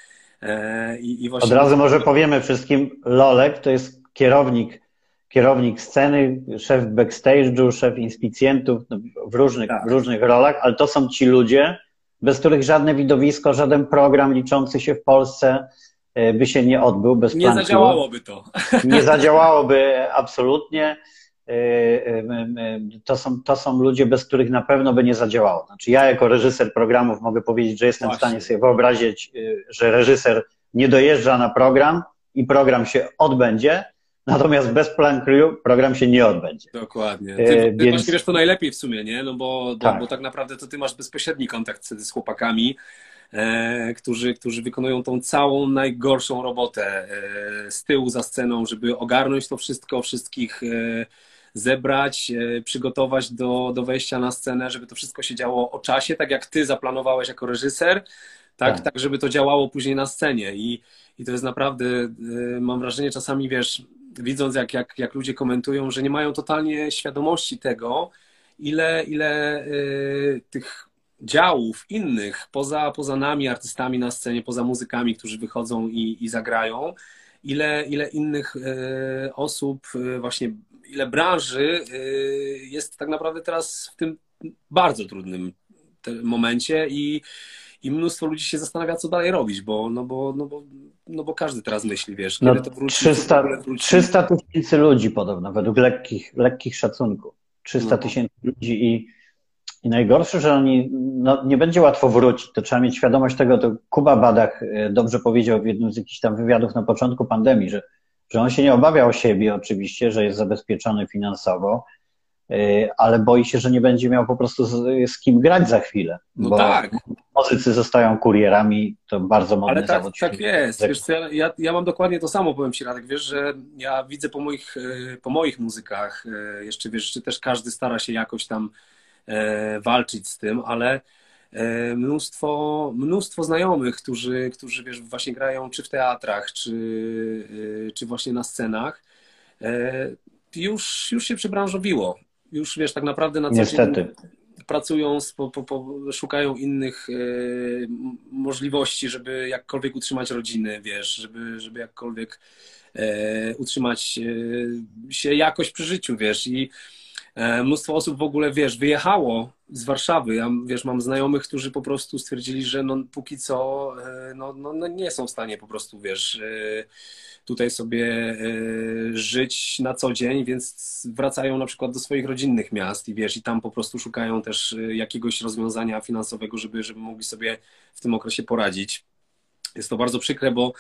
i, i właśnie... Od razu może powiemy wszystkim, Lolek to jest kierownik, kierownik sceny, szef backstage'u, szef inspicjentów no, w różnych, tak. w różnych rolach, ale to są ci ludzie, bez których żadne widowisko, żaden program liczący się w Polsce e, by się nie odbył. Bez nie zadziałałoby to. Nie zadziałałoby absolutnie. E, e, to są, to są ludzie, bez których na pewno by nie zadziałało. Znaczy ja jako reżyser programów mogę powiedzieć, że jestem Właśnie. w stanie sobie wyobrazić, że reżyser nie dojeżdża na program i program się odbędzie, Natomiast bez plan crew program się nie odbędzie. Dokładnie. Ty, ty Więc... właśnie wiesz to najlepiej w sumie, nie? No bo, tak. bo tak naprawdę to ty masz bezpośredni kontakt z, z chłopakami, e, którzy, którzy wykonują tą całą najgorszą robotę e, z tyłu za sceną, żeby ogarnąć to wszystko, wszystkich e, zebrać, e, przygotować do, do wejścia na scenę, żeby to wszystko się działo o czasie, tak jak ty zaplanowałeś jako reżyser, tak, tak, tak żeby to działało później na scenie. I, i to jest naprawdę, e, mam wrażenie, czasami wiesz, widząc jak, jak, jak ludzie komentują, że nie mają totalnie świadomości tego, ile, ile y, tych działów innych, poza, poza nami, artystami na scenie, poza muzykami, którzy wychodzą i, i zagrają, ile, ile innych y, osób, y, właśnie ile branży jest tak naprawdę teraz w tym bardzo trudnym momencie i i mnóstwo ludzi się zastanawia, co dalej robić, bo, no bo, no bo, no bo każdy teraz myśli, wiesz, kiedy no, to wróci. 300, wróci. 300 tysięcy ludzi podobno, według lekkich, lekkich szacunków. 300 no. tysięcy no. ludzi i, i najgorsze, że oni, no, nie będzie łatwo wrócić, to trzeba mieć świadomość tego, to Kuba Badach e, dobrze powiedział w jednym z jakichś tam wywiadów na początku pandemii, że, że on się nie obawia o siebie oczywiście, że jest zabezpieczony finansowo, ale boi się, że nie będzie miał po prostu z, z kim grać za chwilę. No bo tak. Muzycy zostają kurierami, to bardzo modny Ale tak, zawód. tak jest. Wiesz, ja, ja mam dokładnie to samo, powiem Ci Radek, wiesz, że ja widzę po moich, e, po moich muzykach, e, jeszcze wiesz, że też każdy stara się jakoś tam walczyć z tym, ale mnóstwo, mnóstwo znajomych, którzy, którzy wiesz, właśnie grają czy w teatrach, czy, czy właśnie na scenach, już, już się przebranżowiło już wiesz, tak naprawdę na co Niestety. pracują, po, po, po, szukają innych e, możliwości, żeby jakkolwiek utrzymać rodziny, wiesz, żeby, żeby jakkolwiek e, utrzymać e, się jakoś przy życiu, wiesz, i mnóstwo osób w ogóle, wiesz, wyjechało z Warszawy. Ja, wiesz, mam znajomych, którzy po prostu stwierdzili, że no, póki co no, no, no nie są w stanie po prostu, wiesz, tutaj sobie e, żyć na co dzień, więc wracają na przykład do swoich rodzinnych miast i wiesz, i tam po prostu szukają też e, jakiegoś rozwiązania finansowego, żeby, żeby mogli sobie w tym okresie poradzić. Jest to bardzo przykre, bo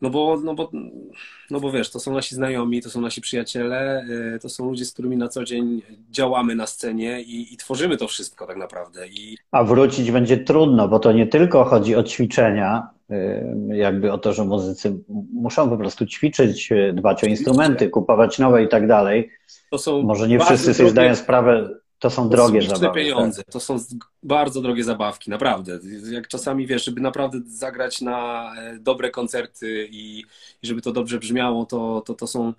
no bo, no, bo, no bo wiesz, to są nasi znajomi, to są nasi przyjaciele, e, to są ludzie, z którymi na co dzień działamy na scenie i, i, tworzymy to wszystko tak naprawdę. I... A wrócić będzie trudno, bo to nie tylko chodzi o ćwiczenia, jakby o to, że muzycy muszą po prostu ćwiczyć, e, dbać o instrumenty, kupować nowe i tak dalej. To są Może nie wszyscy sobie zdają sprawę, to są drogie są zabawy. pieniądze, tak? to są bardzo drogie zabawki, naprawdę. Jak czasami wiesz, żeby naprawdę zagrać na e, dobre koncerty i, i żeby to dobrze brzmiało, to, to, to są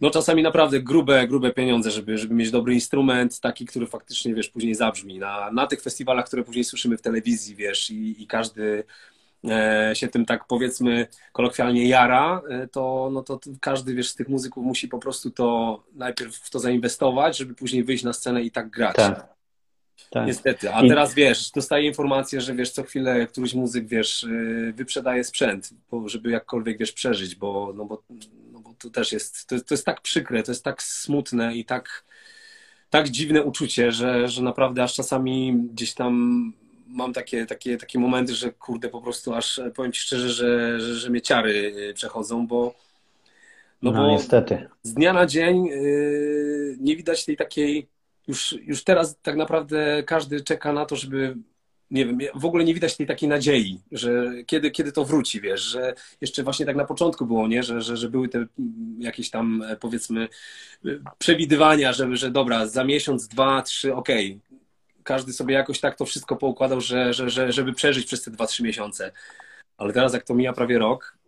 no czasami naprawdę grube, grube pieniądze, żeby, żeby mieć dobry instrument, taki, który faktycznie, wiesz, później zabrzmi. Na, na tych festiwalach, które później słyszymy w telewizji, wiesz, i, i każdy się tym tak powiedzmy kolokwialnie jara, e, to, no to każdy wiesz, z tych muzyków musi po prostu to najpierw w to zainwestować, żeby później wyjść na scenę i tak grać. Tak. Tak. Niestety, a teraz wiesz, dostaję informację, że wiesz, co chwilę któryś muzyk, wiesz, y, wyprzedaje sprzęt, żeby jakkolwiek, wiesz, przeżyć, bo, no bo, no bo to też jest, to, to jest tak przykre, to jest tak smutne i tak, tak dziwne uczucie, że, że naprawdę aż czasami gdzieś tam mam takie, takie, takie momenty, że kurde, po prostu aż powiem Ci szczerze, że, że, że mnie ciary y, przechodzą, bo no, no bo niestety. Z dnia na dzień yy, nie widać tej takiej już, już teraz tak naprawdę każdy czeka na to, żeby nie wiem, w ogóle nie widać tej takiej nadziei, że kiedy, kiedy to wróci, wiesz, że jeszcze właśnie tak na początku było, nie, że, że, że były te jakieś tam powiedzmy przewidywania, że, że dobra, za miesiąc, dwa, trzy, okej, okay. Każdy sobie jakoś tak to wszystko poukładał, że, że, że, żeby przeżyć przez te dwa, trzy miesiące. Ale teraz jak to mija prawie rok,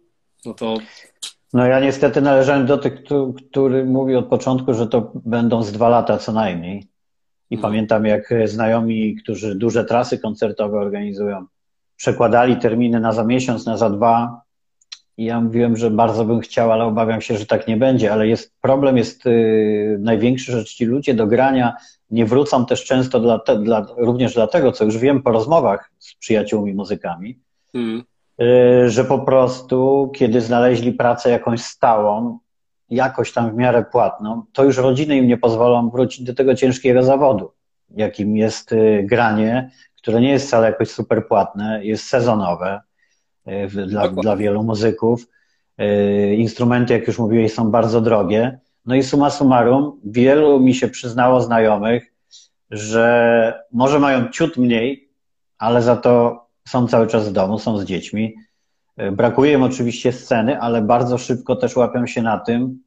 no to no ja niestety należałem do tych, który mówi od początku, że to będą z dwa lata co najmniej. I no. pamiętam, jak znajomi, którzy duże trasy koncertowe organizują, przekładali terminy na za miesiąc, na za dwa. I ja mówiłem, że bardzo bym chciał, ale obawiam się, że tak nie będzie. Ale jest problem jest yy, największy, że ci ludzie do grania nie wrócą też często dla, te, dla, również dlatego, co już wiem po rozmowach z przyjaciółmi muzykami, mm. Że po prostu, kiedy znaleźli pracę jakąś stałą, jakoś tam w miarę płatną, to już rodziny im nie pozwolą wrócić do tego ciężkiego zawodu, jakim jest y, granie, które nie jest wcale jakoś super płatne, jest sezonowe y, dla, dla wielu muzyków. Instrumenty, jak już mówiłeś, są bardzo drogie. No i suma summarum, wielu mi się przyznało znajomych, że może mają ciut mniej, ale za to są cały czas w domu, są z dziećmi. E, brakuje im oczywiście sceny, ale bardzo szybko też łapią się na tym,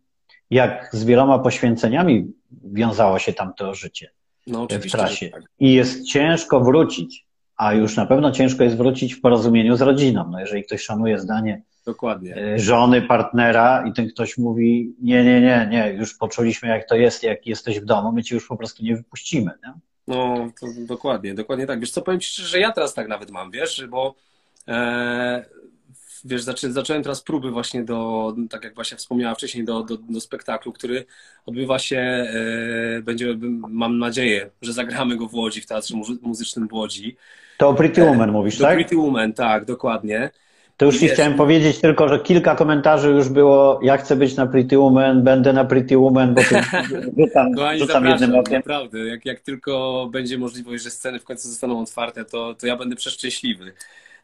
jak z wieloma poświęceniami wiązało się tam to życie no, w trasie. Tak. I jest ciężko wrócić, a już na pewno ciężko jest wrócić w porozumieniu z rodziną. No jeżeli ktoś szanuje zdanie Dokładnie. E, żony, partnera i ten ktoś mówi, nie, nie, nie, nie, już poczuliśmy jak to jest, jak jesteś w domu, my ci już po prostu nie wypuścimy. Nie? No, to dokładnie, dokładnie tak. Wiesz co, powiem Ci że ja teraz tak nawet mam, wiesz, bo e, wiesz, zaczę, zacząłem teraz próby właśnie do, tak jak właśnie wspomniała wcześniej, do, do, do spektaklu, który odbywa się, e, będzie, mam nadzieję, że zagramy go w Łodzi, w Teatrze Muzycznym w Łodzi. To Pretty Woman e, mówisz, tak? Pretty Woman, tak, dokładnie. To już Ci chciałem powiedzieć tylko, że kilka komentarzy już było, ja chcę być na Pretty Woman, będę na Pretty Woman, bo to rzucam, rzucam jednym okiem. Naprawdę, jak, jak tylko będzie możliwość, że sceny w końcu zostaną otwarte, to, to ja będę przeszczęśliwy.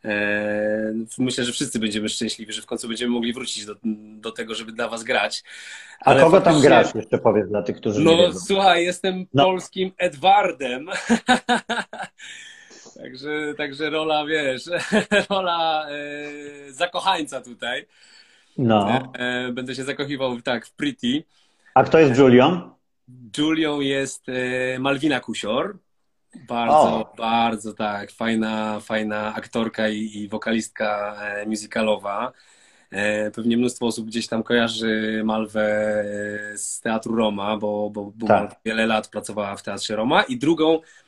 Eee, myślę, że wszyscy będziemy szczęśliwi, że w końcu będziemy mogli wrócić do, do tego, żeby dla Was grać. Ale A kogo tam grasz, jeszcze powiedz dla tych, którzy no, nie wiedzą. No słuchaj, jestem no. polskim Edwardem. Także, także rola, wiesz, rola e, zakochańca tutaj. No. E, będę się zakochiwał tak w Pretty. A kto jest Julią? Julią jest e, Malwina Kusior. Bardzo, bardzo tak, fajna, fajna aktorka i, i wokalistka e, musicalowa. E, pewnie mnóstwo osób gdzieś tam kojarzy Malwę e, z Teatru Roma, bo, bo, bo tak. wiele lat pracowała w Teatrze Roma. I drugą E,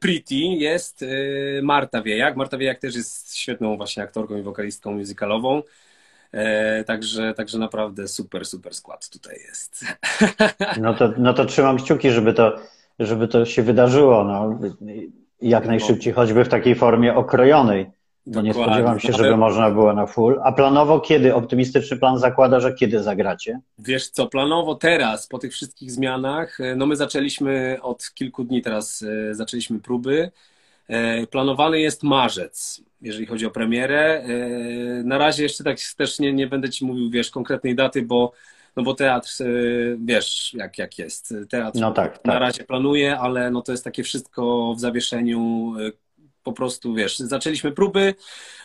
Pretty jest e, Marta Wiejak. Marta Wiejak też jest świetną właśnie aktorką i wokalistką musicalową. E, także, także naprawdę super, super skład tutaj jest. No to, no to trzymam kciuki, żeby to, żeby to się wydarzyło. No. Jak najszybciej, choćby w takiej formie okrojonej. Bo nie spodziewam się, żeby można było na full. A planowo kiedy? Optymistyczny plan zakłada, że kiedy zagracie? Wiesz co, planowo teraz, po tych wszystkich zmianach, e, no my zaczęliśmy od kilku dni teraz, e, zaczęliśmy próby. E, planowany jest marzec, jeżeli chodzi o premierę. Na razie jeszcze tak też nie, nie będę Ci mówił, wiesz, konkretnej daty, bo no bo teatr, wiesz, jak, jak jest. Teatr no tak, na tak. razie planuje, ale no to jest takie wszystko w zawieszeniu po prostu, wiesz, zaczęliśmy próby,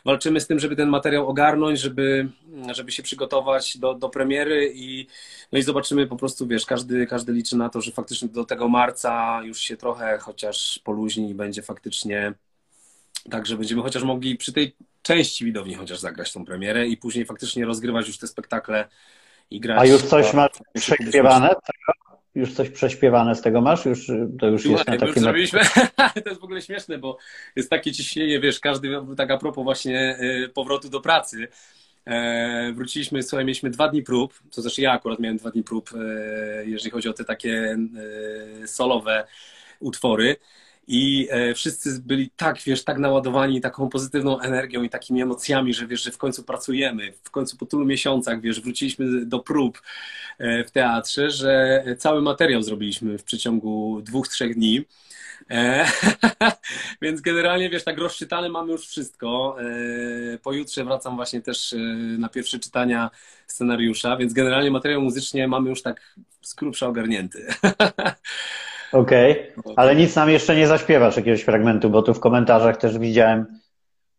walczymy z tym, żeby ten materiał ogarnąć, żeby, żeby się przygotować do, do premiery i, no i zobaczymy po prostu, wiesz, każdy, każdy liczy na to, że faktycznie do tego marca już się trochę chociaż poluźni i będzie faktycznie tak, że będziemy chociaż mogli przy tej części widowni chociaż zagrać tą premierę i później faktycznie rozgrywać już te spektakle i grać. A już coś masz prześpiewane? Już coś prześpiewane z tego masz? Już, to już Słuchaj, jest na takim... Zrobiliśmy... to jest w ogóle śmieszne, bo jest takie ciśnienie, wiesz, każdy, tak a propos właśnie y, powrotu do pracy, e, wróciliśmy, słuchaj, mieliśmy dwa dni prób, to znaczy ja akurat miałem dwa dni prób, e, jeżeli chodzi o te takie e, solowe utwory i e, wszyscy byli tak, wiesz, tak naładowani taką pozytywną energią i takimi emocjami, że wiesz, że w końcu pracujemy, w końcu po tylu miesiącach, wiesz, wróciliśmy do prób e, w teatrze, że cały materiał zrobiliśmy w przeciągu dwóch, trzech dni. E, więc generalnie, wiesz, tak rozczytane mamy już wszystko. Pojutrze wracam właśnie też na pierwsze czytania scenariusza, więc generalnie materiał muzycznie mamy już tak z grubsza ogarnięty. Okej, okay. ale nic nam jeszcze nie zaśpiewasz jakiegoś fragmentu, bo tu w komentarzach też widziałem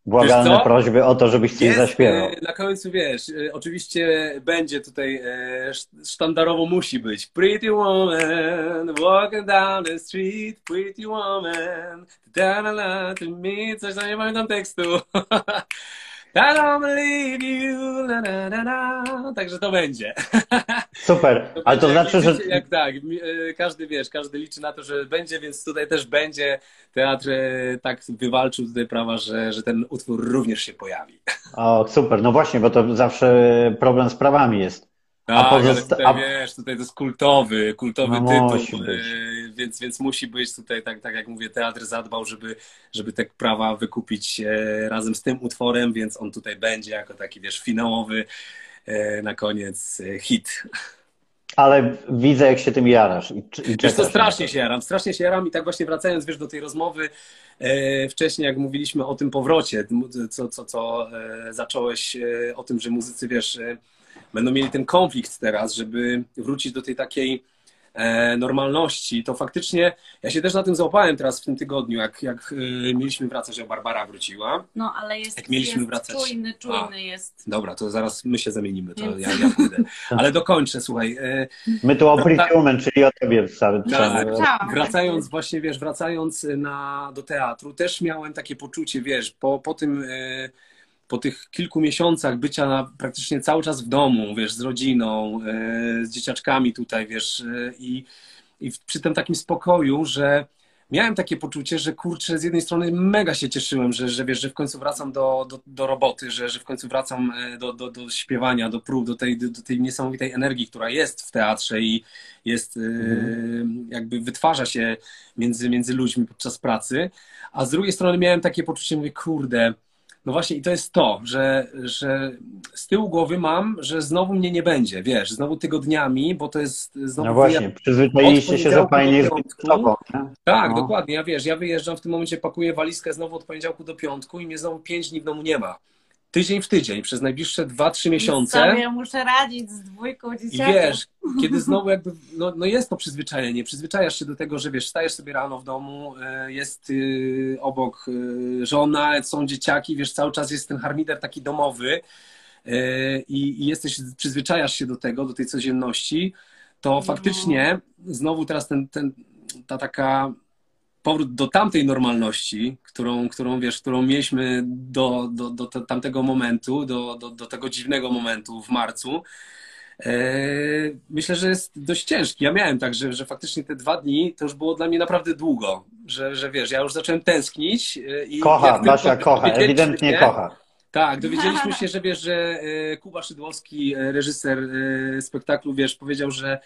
błagalne prośby o to, żebyś coś zaśpiewał. Na końcu wiesz, e, oczywiście będzie tutaj e, sztandarowo musi być Pretty woman, walking down the street, pretty woman, da da to me, coś tam nie pamiętam tekstu. I don't believe you, na, na, na, na. Także to będzie. Super, ale to znaczy, że... Jak tak, e, każdy wiesz, każdy liczy na to, że będzie, więc tutaj też będzie. Teatr e, tak wywalczył tutaj prawa, że, że ten utwór również się pojawi. O, super, no właśnie, bo to zawsze problem z prawami jest. Tak, a pozosta- tutaj, a... wiesz, tutaj to jest kultowy, kultowy no, tytuł, e, więc, więc musi być tutaj, tak, tak jak mówię, teatr zadbał, żeby, żeby te prawa wykupić e, razem z tym utworem, więc on tutaj będzie jako taki, wiesz, finałowy e, na koniec hit. Ale widzę, jak się tym jarasz. I, i wiesz, to strasznie się jaram, strasznie się jaram i tak właśnie wracając, wiesz, do tej rozmowy e, wcześniej, jak mówiliśmy o tym powrocie, co, co, co e, zacząłeś e, o tym, że muzycy, wiesz, będą mieli ten konflikt teraz, żeby wrócić do tej takiej e, normalności, to faktycznie ja się też na tym załapałem teraz w tym tygodniu, jak, jak e, mieliśmy wracać, że Barbara wróciła. No, ale jest, jak mieliśmy jest wracać. czujny, czujny A, jest. Dobra, to zaraz my się zamienimy, to ja, ja pójdę. Ale dokończę, słuchaj. E, my tu o Pretty czyli o tobie cały tak, Wracając właśnie, wiesz, wracając na, do teatru, też miałem takie poczucie, wiesz, po, po tym po tych kilku miesiącach bycia praktycznie cały czas w domu, wiesz, z rodziną, e, z dzieciaczkami tutaj, wiesz, e, i, i przy tym takim spokoju, że miałem takie poczucie, że kurczę, z jednej strony mega się cieszyłem, że, że wiesz, że w końcu wracam do, do, do roboty, że, że w końcu wracam e, do, do, do śpiewania, do prób, do tej, do tej niesamowitej energii, która jest w teatrze i jest, mm. jakby wytwarza się między, między ludźmi podczas pracy, a z drugiej strony miałem takie poczucie, mówię, kurde, no właśnie i to jest to, że, że z tyłu głowy mam, że znowu mnie nie będzie, wiesz, znowu tygodniami, bo to jest znowu... No właśnie, przyzwyczailiście się, że fajnie jest sobą, Tak, no. dokładnie, ja wiesz, ja wyjeżdżam w tym momencie, pakuję walizkę znowu od poniedziałku do piątku i mnie znowu pięć dni w domu nie ma tydzień w tydzień przez najbliższe 2-3 miesiące. Sobie muszę radzić z dwójką dzieciaków. I wiesz, kiedy znowu jakby, no, no jest to przyzwyczajenie, przyzwyczajasz się do tego, że wiesz, stajesz sobie rano w domu, e, jest y, obok y, żona, są dzieciaki, wiesz, cały czas jest ten harmider taki domowy y, i jesteś, przyzwyczajasz się do tego, do tej codzienności, to no. faktycznie znowu teraz ten, ten, ta taka powrót do tamtej normalności, którą, którą wiesz, którą mieliśmy do, do, do tamtego momentu, do, do, do tego dziwnego momentu w marcu, e, myślę, że jest dość ciężki. Ja miałem tak, że, że faktycznie te dwa dni to już było dla mnie naprawdę długo, że, że wiesz, ja już zacząłem tęsknić. E, I kocha, Basia kocha, ewidentnie nie? kocha. Tak, dowiedzieliśmy się, że wiesz, że e, Kuba Szydłowski, reżyser spektaklu, wiesz, powiedział, że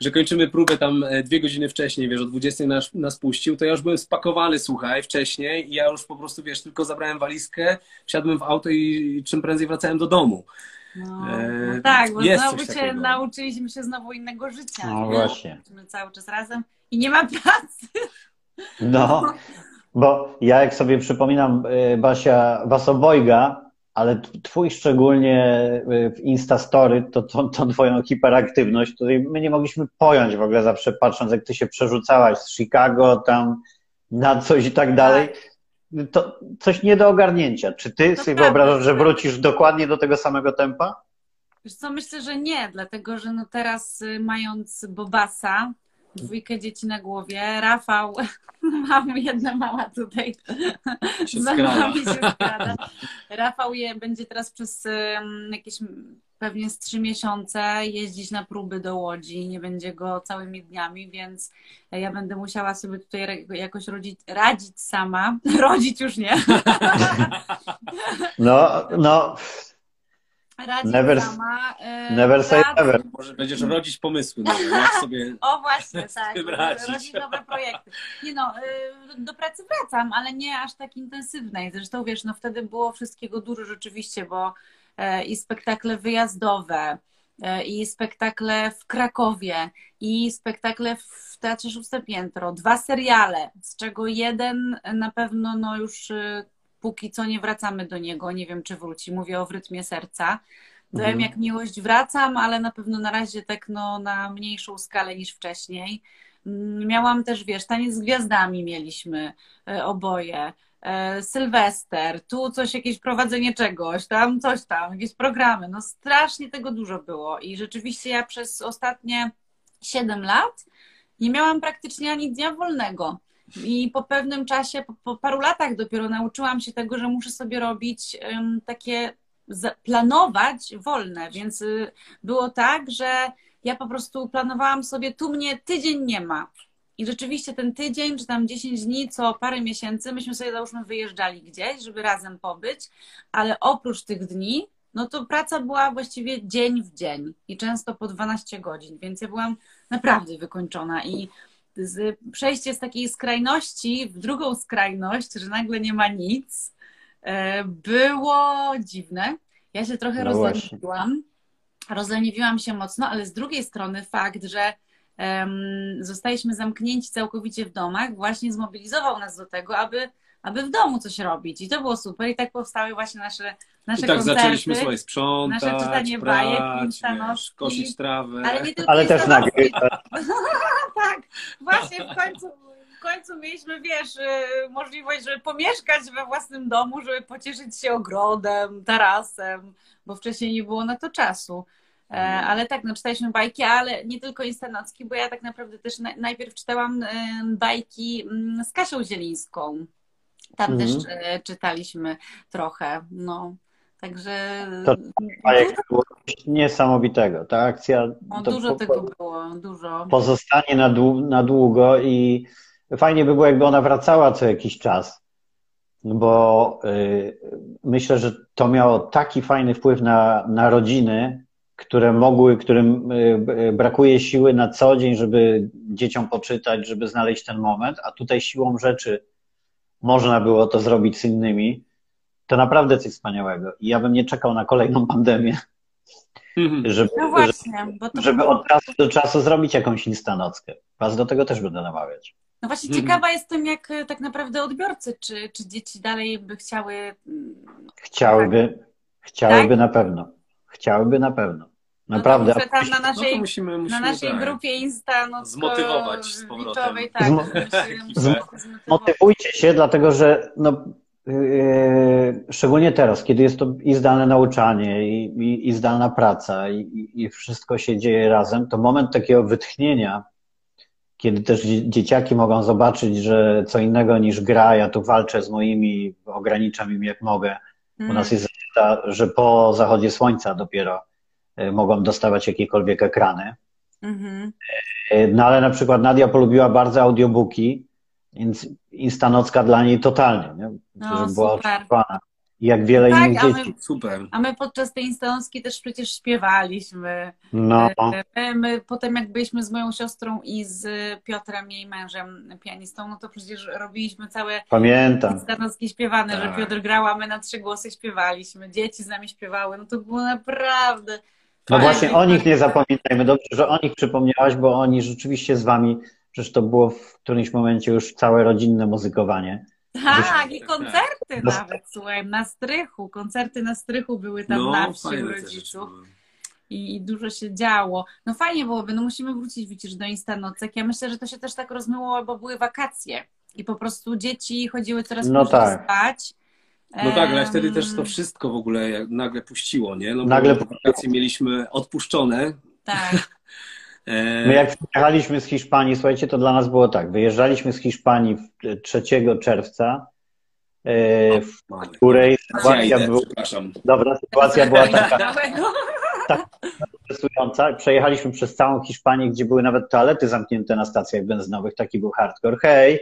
że kończymy próbę tam e, dwie godziny wcześniej, wiesz, o 20 nas, nas puścił, to ja już byłem spakowany, słuchaj, wcześniej i ja już po prostu, wiesz, tylko zabrałem walizkę, wsiadłem w auto i czym prędzej wracałem do domu. No, e, no tak, bo znowu się nauczyliśmy się znowu innego życia. No nie? właśnie. My cały czas razem i nie ma pracy. No, bo ja jak sobie przypominam e, Basia, was obojga, ale twój szczególnie y, w Instastory, to, to, to twoją hiperaktywność, której my nie mogliśmy pojąć w ogóle zawsze patrząc, jak ty się przerzucałaś z Chicago tam na coś i tak dalej. To coś nie do ogarnięcia. Czy ty to sobie prawda. wyobrażasz, że wrócisz dokładnie do tego samego tempa? Wiesz co, myślę, że nie, dlatego że no teraz y, mając Bobasa, dwójkę dzieci na głowie. Rafał, mam jedna mała tutaj się za nami się skrada. Rafał je, będzie teraz przez jakieś pewnie z trzy miesiące jeździć na próby do Łodzi, nie będzie go całymi dniami, więc ja będę musiała sobie tutaj jakoś rodzić, radzić sama. Rodzić już nie. No, no. Radzić never, sama. Yy, never say never. Może będziesz rodzić pomysły, no, jak sobie O właśnie, tak. Rodzić nowe projekty. Nie no, yy, do pracy wracam, ale nie aż tak intensywnej. Zresztą wiesz, no wtedy było wszystkiego dużo rzeczywiście, bo E, i spektakle wyjazdowe, e, i spektakle w Krakowie, i spektakle w Teatrze Szóste Piętro, dwa seriale, z czego jeden na pewno no już e, póki co nie wracamy do niego, nie wiem czy wróci, mówię o w rytmie serca. Mhm. Wiem jak miłość wracam, ale na pewno na razie tak no, na mniejszą skalę niż wcześniej. Mm, miałam też, wiesz, taniec z gwiazdami mieliśmy oboje. E, Sylwester, tu coś, jakieś prowadzenie czegoś, tam coś tam, jakieś programy. No strasznie tego dużo było i rzeczywiście ja przez ostatnie 7 lat nie miałam praktycznie ani dnia wolnego. I po pewnym czasie, po, po paru latach dopiero nauczyłam się tego, że muszę sobie robić um, takie, planować wolne, więc y, było tak, że ja po prostu planowałam sobie, tu mnie tydzień nie ma. I rzeczywiście ten tydzień, czy tam 10 dni, co parę miesięcy, myśmy sobie załóżmy wyjeżdżali gdzieś, żeby razem pobyć, ale oprócz tych dni, no to praca była właściwie dzień w dzień i często po 12 godzin, więc ja byłam naprawdę wykończona i z, przejście z takiej skrajności w drugą skrajność, że nagle nie ma nic, e, było dziwne. Ja się trochę no rozleniwiłam. Rozleniwiłam się mocno, ale z drugiej strony fakt, że zostaliśmy zamknięci całkowicie w domach, właśnie zmobilizował nas do tego, aby, aby w domu coś robić. I to było super. I tak powstały właśnie nasze, nasze I tak koncerty. zaczęliśmy słuchaj, sprzątać, nasze czytanie prać, bajek, wiesz, kosić trawę. Ale, nie tylko Ale też nagrywać. tak, właśnie w końcu w końcu mieliśmy, wiesz, y, możliwość, żeby pomieszkać we własnym domu, żeby pocieszyć się ogrodem, tarasem, bo wcześniej nie było na to czasu. E, ale tak, no czytaliśmy bajki, ale nie tylko instanocki, bo ja tak naprawdę też najpierw czytałam bajki mm, z Kasią Zielińską. Tam też mhm. e, czytaliśmy trochę, no. Także. To bajek było niesamowitego. Ta akcja. No, dużo po, tego było, dużo. Pozostanie na, dłu na długo i fajnie by było, jakby ona wracała co jakiś czas, bo y, myślę, że to miało taki fajny wpływ na, na rodziny, które mogły, którym y, y, brakuje siły na co dzień, żeby dzieciom poczytać, żeby znaleźć ten moment, a tutaj siłą rzeczy można było to zrobić z innymi, to naprawdę coś wspaniałego. I ja bym nie czekał na kolejną pandemię, mhm. żeby, no właśnie, żeby, żeby od czasu do czasu zrobić jakąś instanockę. Was do tego też będę namawiać. No właśnie mhm. ciekawa jestem, jak y, tak naprawdę odbiorcy, czy, czy dzieci dalej by chciały. Mm, chciałyby, chciałyby tak? na pewno. Chciałyby na pewno. No Naprawdę. No tam na naszej, no musimy, musimy, na naszej tak. grupie Insta no, zmotywować z powrotem. Tak, Zmotywujcie się, dlatego że no, yy, szczególnie teraz, kiedy jest to i zdalne nauczanie, i, i, i zdalna praca, i, i, wszystko się dzieje razem, to moment takiego wytchnienia, kiedy też dzieciaki mogą zobaczyć, że co innego niż gra, ja tu walczę z moimi, ograniczam im jak mogę. Mm. U nas jest zasada, że po zachodzie słońca dopiero mogą dostawać jakiekolwiek ekrany. Mhm. E, no ale na przykład Nadia polubiła bardzo audiobooki, więc Instanocka dla niej totalnie, nie? No, była oczekiwana. Jak wiele tak, innych dzieci. My, Super. A my podczas tej instanocki też przecież śpiewaliśmy. No. My, e, my, potem jak byliśmy z moją siostrą i z Piotrem, jej mężem, pianistą, no to przecież robiliśmy całe Pamiętam. instanocki śpiewane, tak. że Piotr grała, my na trzy głosy śpiewaliśmy, dzieci z nami śpiewały, no to było naprawdę no właśnie o nich nie zapominajmy. Dobrze, że o nich przypomniałaś, bo oni rzeczywiście z wami, przecież to było w którymś momencie już całe rodzinne muzykowanie. Tak, i koncerty no. nawet, słuchaj, na strychu. Koncerty na strychu były tam no, na wsi rodziców. I, I, dużo się działo. No fajnie byłoby, no musimy wrócić widzisz do Instanocek. Ja myślę, że to się też tak rozmyło, bo były wakacje i po prostu dzieci chodziły coraz no później tak. spać no tak, ale wtedy też to wszystko w ogóle nagle puściło, nie? No nagle wakacje mieliśmy odpuszczone. Tak. E, My jak wyjechaliśmy z Hiszpanii, słuchajcie, to dla nas było tak. Wyjeżdżaliśmy z Hiszpanii 3 czerwca, e, w której sytuacja była. Dobra, sytuacja była taka. tak interesująca. Przejechaliśmy przez całą Hiszpanię, gdzie były nawet toalety zamknięte na stacjach benzynowych. Taki był hardcore. Hej!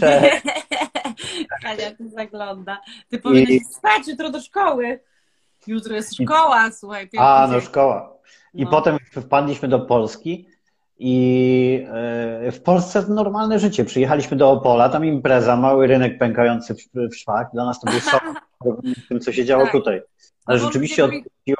Cześć! Kania tu zagląda. Ty powinieneś I... spać jutro do szkoły. Jutro jest szkoła, słuchaj. A, no szkoła. I no. potem wpadliśmy do Polski i e, w Polsce normalne życie. Przyjechaliśmy do Opola, tam impreza, mały rynek pękający w szwach. Dla nas to był szok tym, co się działo tak. tutaj. Ale no rzeczywiście od...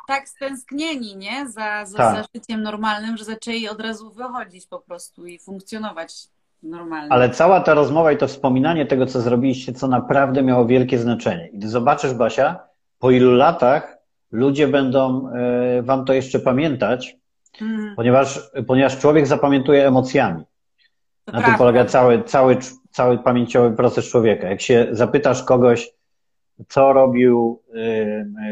tak stęsknieni, nie? Za, za, tak. za życiem normalnym, że zaczęli od razu wychodzić po prostu i funkcjonować normalnie. Ale cała ta rozmowa i to wspominanie tego, co zrobiliście, co naprawdę miało wielkie znaczenie. I zobaczysz, Basia, po ilu latach ludzie będą e, wam to jeszcze pamiętać, hmm. ponieważ, ponieważ człowiek zapamiętuje emocjami. To Na tym polega cały, cały, cały pamięciowy proces człowieka. Jak się zapytasz kogoś, co robił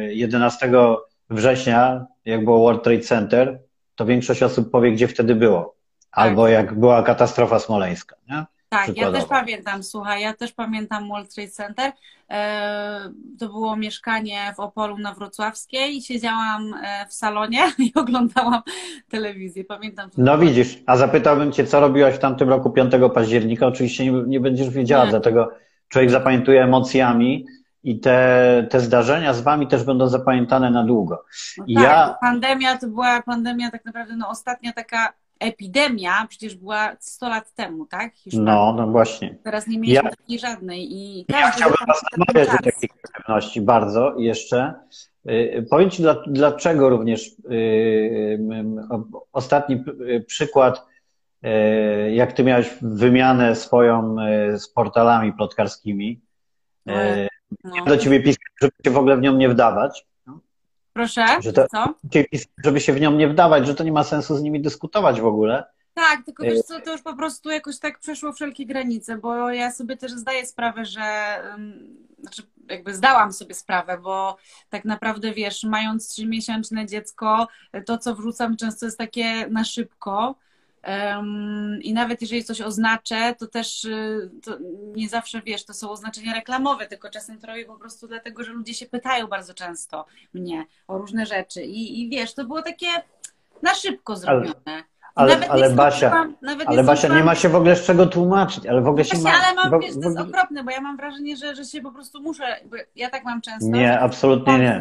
11 y, y, września, jak było World Trade Center, to większość osób powie, gdzie wtedy było. Albo tak. jak była katastrofa smoleńska. Nie? Tak, ja też pamiętam, słuchaj, ja też pamiętam World Trade Center. E, to było mieszkanie w Opolu na Wrocławskiej i siedziałam e, w salonie i oglądałam telewizję. Pamiętam. No widzisz, a zapytałbym Cię, co robiłaś w tamtym roku 5 października? Oczywiście nie, nie będziesz wiedziała, nie. dlatego człowiek zapamiętuje emocjami i te, te zdarzenia z Wami też będą zapamiętane na długo. No tak, ja... Pandemia to była pandemia tak naprawdę no, ostatnia taka epidemia przecież była 100 lat temu, tak? No, no właśnie. Teraz nie mieliśmy ja, takiej żadnej. I ja chciałbym Was namawiać do takiej aktywności bardzo jeszcze. Y, powiem Ci, dlaczego również y, y, ostatni przykład, jak Ty miałeś wymianę swoją z portalami plotkarskimi. No, no. do Ciebie pisać, żeby się w ogóle w nią nie wdawać. Proszę, że to, co? Żeby się w nią nie wdawać, że to nie ma sensu z nimi dyskutować w ogóle. Tak, tylko wiesz co, to już po prostu jakoś tak przeszło wszelkie granice, bo ja sobie też zdaję sprawę, że znaczy jakby zdałam sobie sprawę, bo tak naprawdę wiesz, mając trzymiesięczne dziecko, to co wrzucam często jest takie na szybko, i nawet jeżeli coś oznaczę, to też y, to nie zawsze wiesz, to są oznaczenia reklamowe, tylko czasem to robię po prostu dlatego, że ludzie się pytają bardzo często mnie o różne rzeczy. I, i wiesz, to było takie na szybko zrobione. Ale, ale, ale Basia, ale Basia nie ma się w ogóle z czego tłumaczyć, ale w ogóle się ma... ale mam, wiesz, to jest okropne, bo ja mam wrażenie, że, że się po prostu muszę, ja tak mam często. Nie, absolutnie nie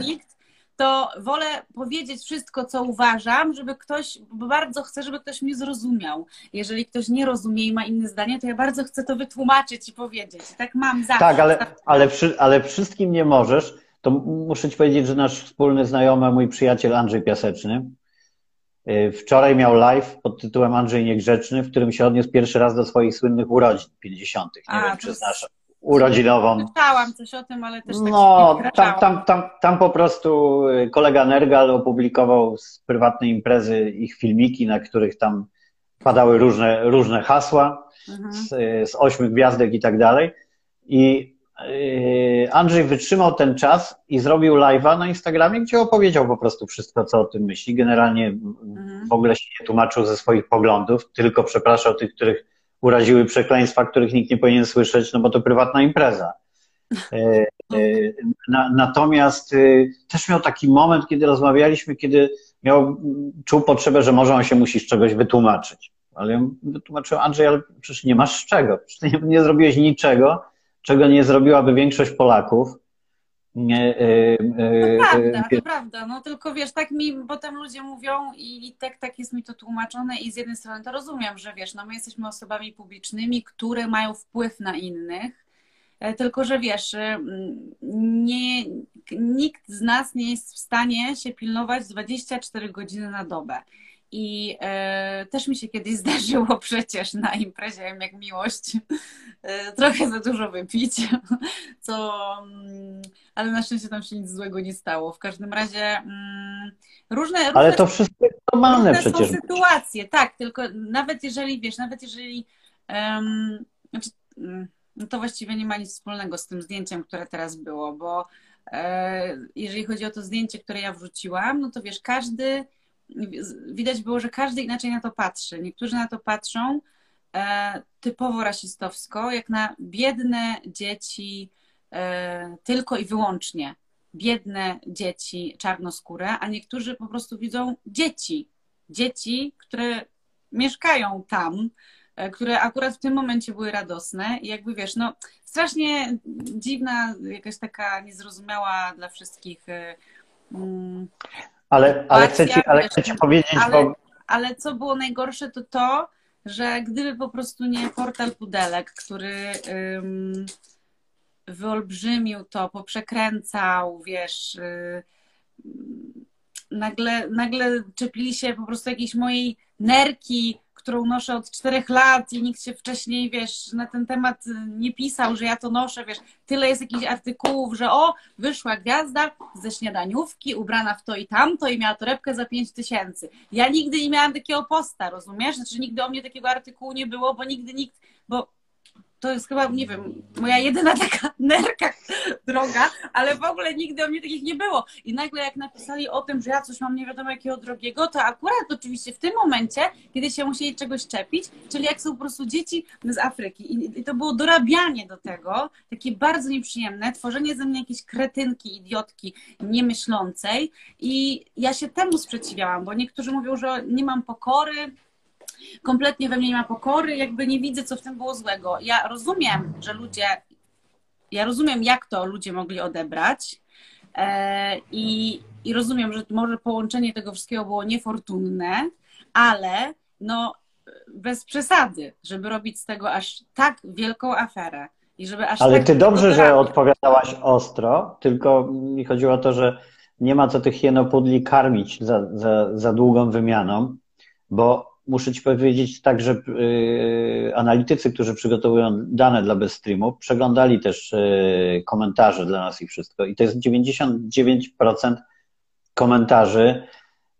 to wolę powiedzieć wszystko, co uważam, żeby ktoś, bo bardzo chcę, żeby ktoś mnie zrozumiał. Jeżeli ktoś nie rozumie i ma inne zdanie, to ja bardzo chcę to wytłumaczyć i powiedzieć. I tak mam zawsze. Tak, ale, ale, przy, ale wszystkim nie możesz. To muszę Ci powiedzieć, że nasz wspólny znajomy, mój przyjaciel Andrzej Piaseczny, y, wczoraj miał live pod tytułem Andrzej Niegrzeczny, w którym się odniósł pierwszy raz do swoich słynnych urodzin 50. Nie A, wiem, czy znasz urodzinową. Czytałam coś o tym, ale też tak No, tam, tam, tam, tam po prostu y, kolega Nergal opublikował z prywatnej imprezy ich filmiki, na których tam padały różne, różne hasła mhm. z, z ośmiu gwiazdek i tak dalej. I y, Andrzej wytrzymał ten czas i zrobił live'a na Instagramie, gdzie opowiedział po prostu wszystko, co o tym myśli. Generalnie mhm. w ogóle się nie tłumaczył ze swoich poglądów, tylko przepraszał tych, których uraziły przekleństwa, których nikt nie powinien słyszeć, no bo to prywatna impreza. E, e, na, natomiast e, też miał taki moment, kiedy rozmawialiśmy, kiedy miał, czuł potrzebę, że może on się musi z czegoś wytłumaczyć. Ale ja wytłumaczyłem, Andrzej, ale przecież nie masz z czego. Przecież nie, nie zrobiłeś niczego, czego nie zrobiłaby większość Polaków. Nie, e, e, to prawda, to prawda. No tylko wiesz, tak mi potem ludzie mówią i, tak, tak jest mi to tłumaczone i z jednej strony to rozumiem, że wiesz, no my jesteśmy osobami publicznymi, które mają wpływ na innych, e, tylko że wiesz, nie, nikt z nas nie jest w stanie się pilnować 24 godziny na dobę. I e, też mi się kiedyś zdarzyło przecież na imprezie jak miłość e, trochę za dużo wypić, co, mm, ale na szczęście tam się nic złego nie stało. W każdym razie mm, różne, różne. Ale to wszystko jest normalne przecież. Są sytuacje, tak, tylko nawet jeżeli wiesz, nawet jeżeli. Um, znaczy, no to właściwie nie ma nic wspólnego z tym zdjęciem, które teraz było, bo e, jeżeli chodzi o to zdjęcie, które ja wrzuciłam, no to wiesz, każdy widać było, że każdy inaczej na to patrzy. Niektórzy na to patrzą e, typowo rasistowsko, jak na biedne dzieci e, tylko i wyłącznie. biedne dzieci czarnoskóre, a niektórzy po prostu widzą dzieci. Dzieci, które mieszkają tam, e, które akurat w tym momencie były radosne i jakby wiesz, no strasznie dziwna, jakaś taka niezrozumiała dla wszystkich. E, mm, ale, ale, chcę ci, ale chcę ci powiedzieć, ale, bo... ale co było najgorsze, to to, że gdyby po prostu nie portal Pudelek, który um, wyolbrzymił to, poprzekręcał, wiesz, y, nagle, nagle czepili się po prostu jakiejś mojej nerki, którą noszę od czterech lat i nikt się wcześniej, wiesz, na ten temat nie pisał, że ja to noszę, wiesz, tyle jest jakichś artykułów, że o, wyszła gwiazda ze śniadaniówki, ubrana w to i tamto i miała torebkę za pięć tysięcy. Ja nigdy nie miałam takiego posta, rozumiesz? Znaczy nigdy o mnie takiego artykułu nie było, bo nigdy nikt, bo to jest chyba, nie wiem, moja jedyna taka nerka droga, ale w ogóle nigdy o mnie takich nie było. I nagle jak napisali o tym, że ja coś mam nie wiadomo jakiego drogiego, to akurat oczywiście w tym momencie, kiedy się musieli czegoś czepić, czyli jak są po prostu dzieci z Afryki. I to było dorabianie do tego, takie bardzo nieprzyjemne, tworzenie ze mnie jakiejś kretynki, idiotki, niemyślącej. I ja się temu sprzeciwiałam, bo niektórzy mówią, że nie mam pokory, kompletnie we mnie nie ma pokory, jakby nie widzę, co w tym było złego. Ja rozumiem, że ludzie, ja rozumiem, jak to ludzie mogli odebrać e, i, i rozumiem, że może połączenie tego wszystkiego było niefortunne, ale no bez przesady, żeby robić z tego aż tak wielką aferę. I żeby aż ale tak ty dobrze, że odpowiadałaś ostro, tylko mi chodziło o to, że nie ma co tych jenopudli karmić za, za, za długą wymianą, bo muszę Ci powiedzieć tak, że y, analitycy, którzy przygotowują dane dla BestStreamu, przeglądali też y, komentarze dla nas i wszystko. I to jest 99% komentarzy.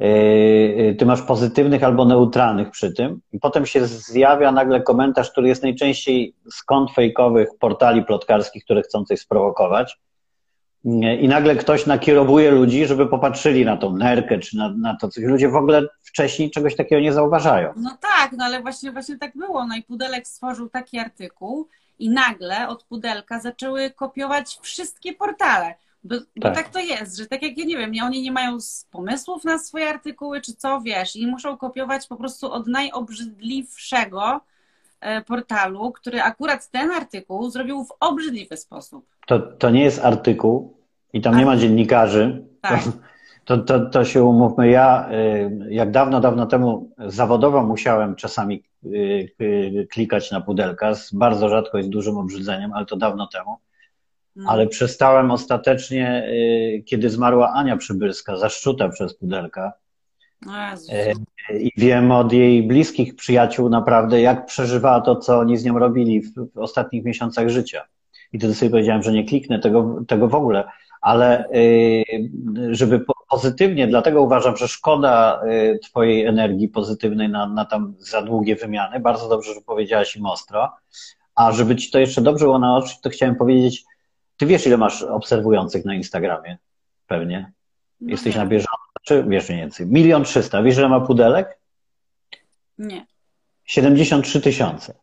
Y, ty masz pozytywnych albo neutralnych przy tym, i potem się zjawia nagle komentarz, który jest najczęściej kont fejkowych portali plotkarskich, które chcą coś sprowokować. I nagle ktoś nakierowuje ludzi, żeby popatrzyli na tą nerkę, czy na, na to coś. Ludzie w ogóle wcześniej czegoś takiego nie zauważają. No tak, no ale właśnie, właśnie tak było. No i Pudelek stworzył taki artykuł i nagle od Pudelka zaczęły kopiować wszystkie portale. Bo tak. bo tak. to jest, że tak jak ja nie wiem, oni nie mają pomysłów na swoje artykuły, czy co, wiesz, i muszą kopiować po prostu od najobrzydliwszego portalu, który akurat ten artykuł zrobił w obrzydliwy sposób. To, to nie jest artykuł i tam nie ma dziennikarzy. Tak. To, to, to się umówmy. Ja, y, jak dawno, dawno temu zawodowo musiałem czasami y, klikać na pudelka, z bardzo rzadko i z dużym obrzydzeniem, ale to dawno temu. No. Ale przestałem ostatecznie, kiedy zmarła Ania Przybylska, zaszczuta przez pudelka. I wiem od jej bliskich przyjaciół naprawdę, jak przeżywała to, co oni z nią robili w, w ostatnich miesiącach życia. I wtedy sobie powiedziałem, że nie kliknę tego, tego w ogóle ale y, żeby pozytywnie, dlatego uważam, że szkoda y, Twojej energii pozytywnej na, na tam za długie wymiany. Bardzo dobrze, że powiedziałaś im ostro. A żeby Ci to jeszcze dobrze było na oczy, to chciałem powiedzieć, Ty wiesz, ile masz obserwujących na Instagramie? Pewnie. No Jesteś na bieżąco, czy wiesz mniej więcej? Milion trzysta. Wiesz, ile ma pudelek? Nie. 73 tysiące.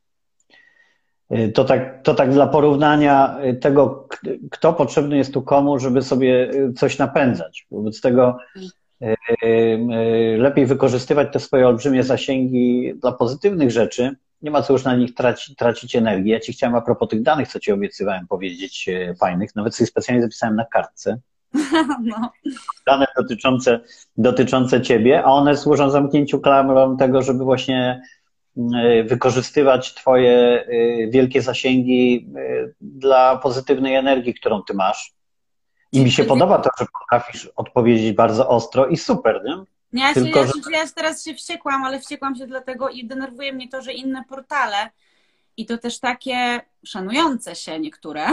Y, to tak, to tak dla porównania y, tego, kto potrzebny jest tu komu, żeby sobie y, coś napędzać. Wobec tego lepiej wykorzystywać te swoje olbrzymie zasięgi dla pozytywnych rzeczy. Nie ma co już na nich traci, tracić energii. Ja Ci chciałem a propos tych danych, co Ci obiecywałem powiedzieć, fajnych, nawet sobie specjalnie zapisałem na kartce. No. Dane dotyczące, dotyczące Ciebie, a one służą zamknięciu klamrą tego, żeby właśnie E, wykorzystywać Twoje e, wielkie zasięgi e, dla pozytywnej energii, którą Ty masz. I mi się podoba to, że potrafisz odpowiedzieć bardzo ostro i super, nie? nie ja, Tylko, się, ja, ja teraz się wściekłam, ale wściekłam się dlatego i denerwuje mnie to, że inne portale i to też takie szanujące się niektóre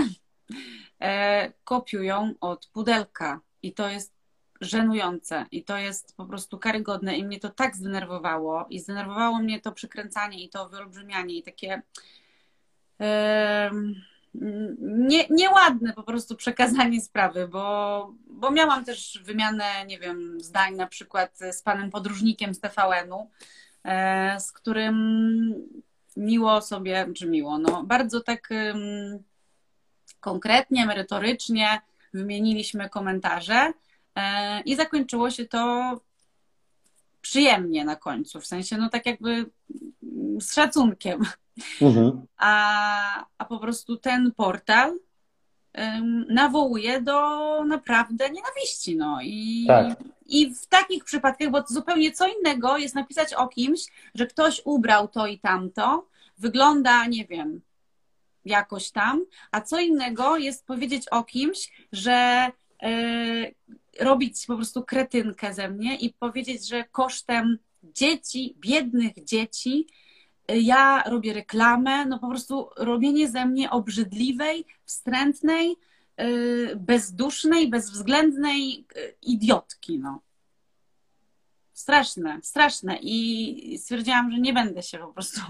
kopiują od pudelka. I to jest żenujące. I to jest po prostu karygodne. I mnie to tak zdenerwowało. I zdenerwowało mnie to przykręcanie i to wyolbrzymianie. I takie nie, nieładne po prostu przekazanie sprawy, bo, bo miałam też wymianę, nie wiem, zdań na przykład z panem podróżnikiem z TVN-u, yy, z którym miło sobie, czy miło, no bardzo tak konkretnie, merytorycznie wymieniliśmy komentarze e, i zakończyło się to przyjemnie na końcu, w sensie no tak jakby z szacunkiem. Mhm. A, a po prostu ten portal nawołuje do naprawdę nienawiści. No. I, tak. I w takich przypadkach, bo zupełnie co innego jest napisać o kimś, że ktoś ubrał to i tamto, wygląda, nie wiem, jakoś tam, a co innego jest powiedzieć o kimś, że yy, robić po prostu kretynkę ze mnie i powiedzieć, że kosztem dzieci, biednych dzieci, ja robię reklamę, no po prostu robienie ze mnie obrzydliwej, wstrętnej, y, bezdusznej, bezwzględnej idiotki, no. Straszne, straszne. I stwierdziłam, że nie będę się po prostu,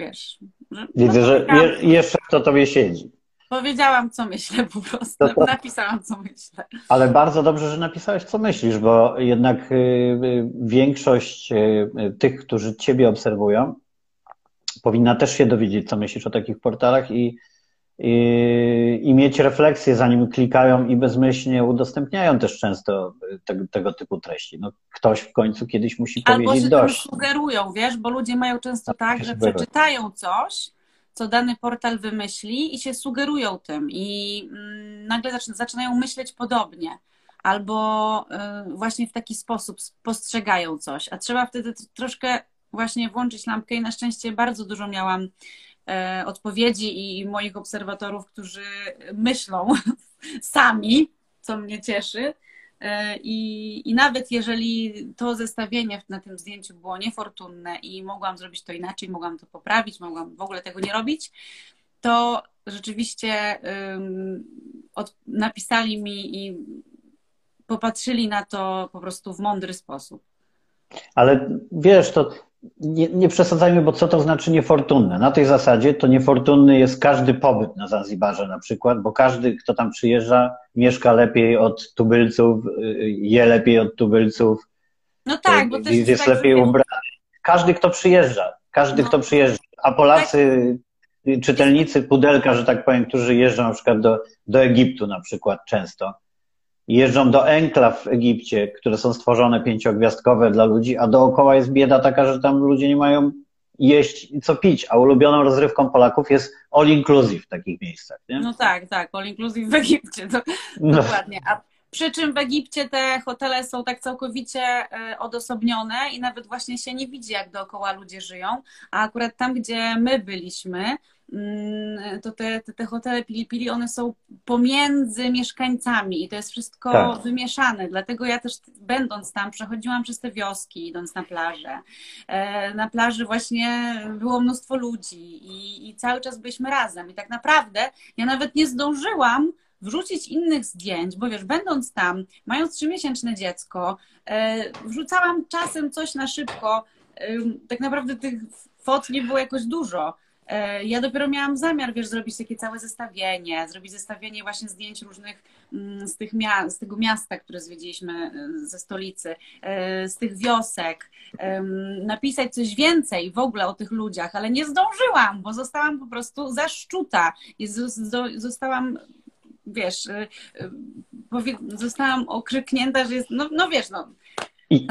wiesz. Że, Widzę, no, że je, jeszcze to tobie siedzi. Powiedziałam, co myślę po prostu. To, to... Napisałam, co myślę. Ale bardzo dobrze, że napisałeś, co myślisz, bo jednak y, większość tych, którzy ciebie obserwują, powinna też się dowiedzieć, co myślisz o takich portalach i, i, i mieć refleksję, zanim klikają i bezmyślnie udostępniają też często te, tego typu treści. No, ktoś w końcu kiedyś musi Albo powiedzieć dość. Albo się sugerują, wiesz, bo ludzie mają często tak, że przeczytają coś, co dany portal wymyśli i się sugerują tym i mm, nagle zaczynają myśleć podobnie albo y, właśnie w taki sposób postrzegają coś, a trzeba wtedy troszkę właśnie włączyć lampkę i na szczęście bardzo dużo miałam odpowiedzi i moich obserwatorów, którzy myślą sami, co mnie cieszy. E, I, I nawet jeżeli to zestawienie na tym zdjęciu było niefortunne i mogłam zrobić to inaczej, mogłam to poprawić, mogłam w ogóle tego nie robić, to rzeczywiście um, od, napisali mi i popatrzyli na to po prostu w mądry sposób. Ale wiesz, to nie, nie przesadzajmy, bo co to znaczy niefortunne? Na tej zasadzie to niefortunny jest każdy pobyt na Zanzibarze na przykład, bo każdy, kto tam przyjeżdża, mieszka lepiej od tubylców, je lepiej od tubylców. No tak, bo też jest tak lepiej ubrany. Każdy, kto przyjeżdża, każdy, no. kto przyjeżdża. A Polacy, tak. czytelnicy pudelka, że tak powiem, którzy jeżdżą na przykład do, do Egiptu na przykład często, jeżdżą do enklaw w Egipcie, które są stworzone pięciogwiazdkowe dla ludzi, a dookoła jest bieda taka, że tam ludzie nie mają jeść i co pić, a ulubioną rozrywką Polaków jest all inclusive w takich miejscach. Nie? No tak, tak, all inclusive w Egipcie, to, no. dokładnie. A przy czym w Egipcie te hotele są tak całkowicie e, odosobnione i nawet właśnie się nie widzi, jak dookoła ludzie żyją, a akurat tam, gdzie my byliśmy, to te, te, te hotele Pili Pili, one są pomiędzy mieszkańcami i to jest wszystko tak. wymieszane. Dlatego ja też będąc tam, przechodziłam przez te wioski, idąc na plażę. E, na plaży właśnie było mnóstwo ludzi i, i cały czas byliśmy razem. I tak naprawdę ja nawet nie zdążyłam wrzucić innych zdjęć, bo wiesz, będąc tam, mając trzymiesięczne dziecko, e, wrzucałam czasem coś na szybko. Tak naprawdę tych fot nie było jakoś dużo. E, ja dopiero miałam zamiar, wiesz, zrobić takie całe zestawienie, zrobić zestawienie właśnie zdjęć różnych mm, z, tych mia- z tego miasta, które zwiedziliśmy e, ze stolicy, e, z tych wiosek, napisać coś więcej w ogóle o tych ludziach, ale nie zdążyłam, bo zostałam po prostu zaszczuta i zostałam wiesz, zostałam okrzyknięta, że jest, no, no wiesz, no. I,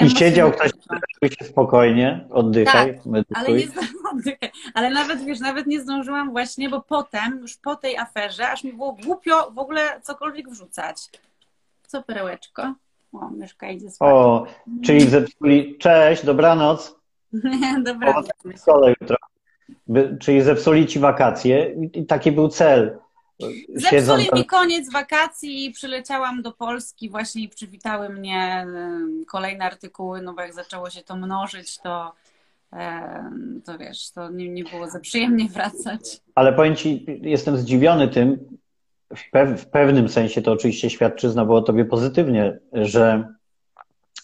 i siedział ktoś, który się spokojnie, oddychaj, tak, ale, nie oddychaj. ale nawet, wiesz, nawet nie zdążyłam właśnie, bo potem, już po tej aferze, aż mi było głupio w ogóle cokolwiek wrzucać. Co, perełeczko? O, myszka idzie spać. O, czyli zepsuli, cześć, dobranoc. dobranoc. jutro. Czyli zepsuli ci wakacje i taki był cel Zepsuli mi koniec wakacji i przyleciałam do Polski. Właśnie i przywitały mnie kolejne artykuły, no bo jak zaczęło się to mnożyć, to to wiesz, to nie, nie było za przyjemnie wracać. Ale powiem Ci, jestem zdziwiony tym, w, w pewnym sensie to oczywiście świadczyzna było Tobie pozytywnie, że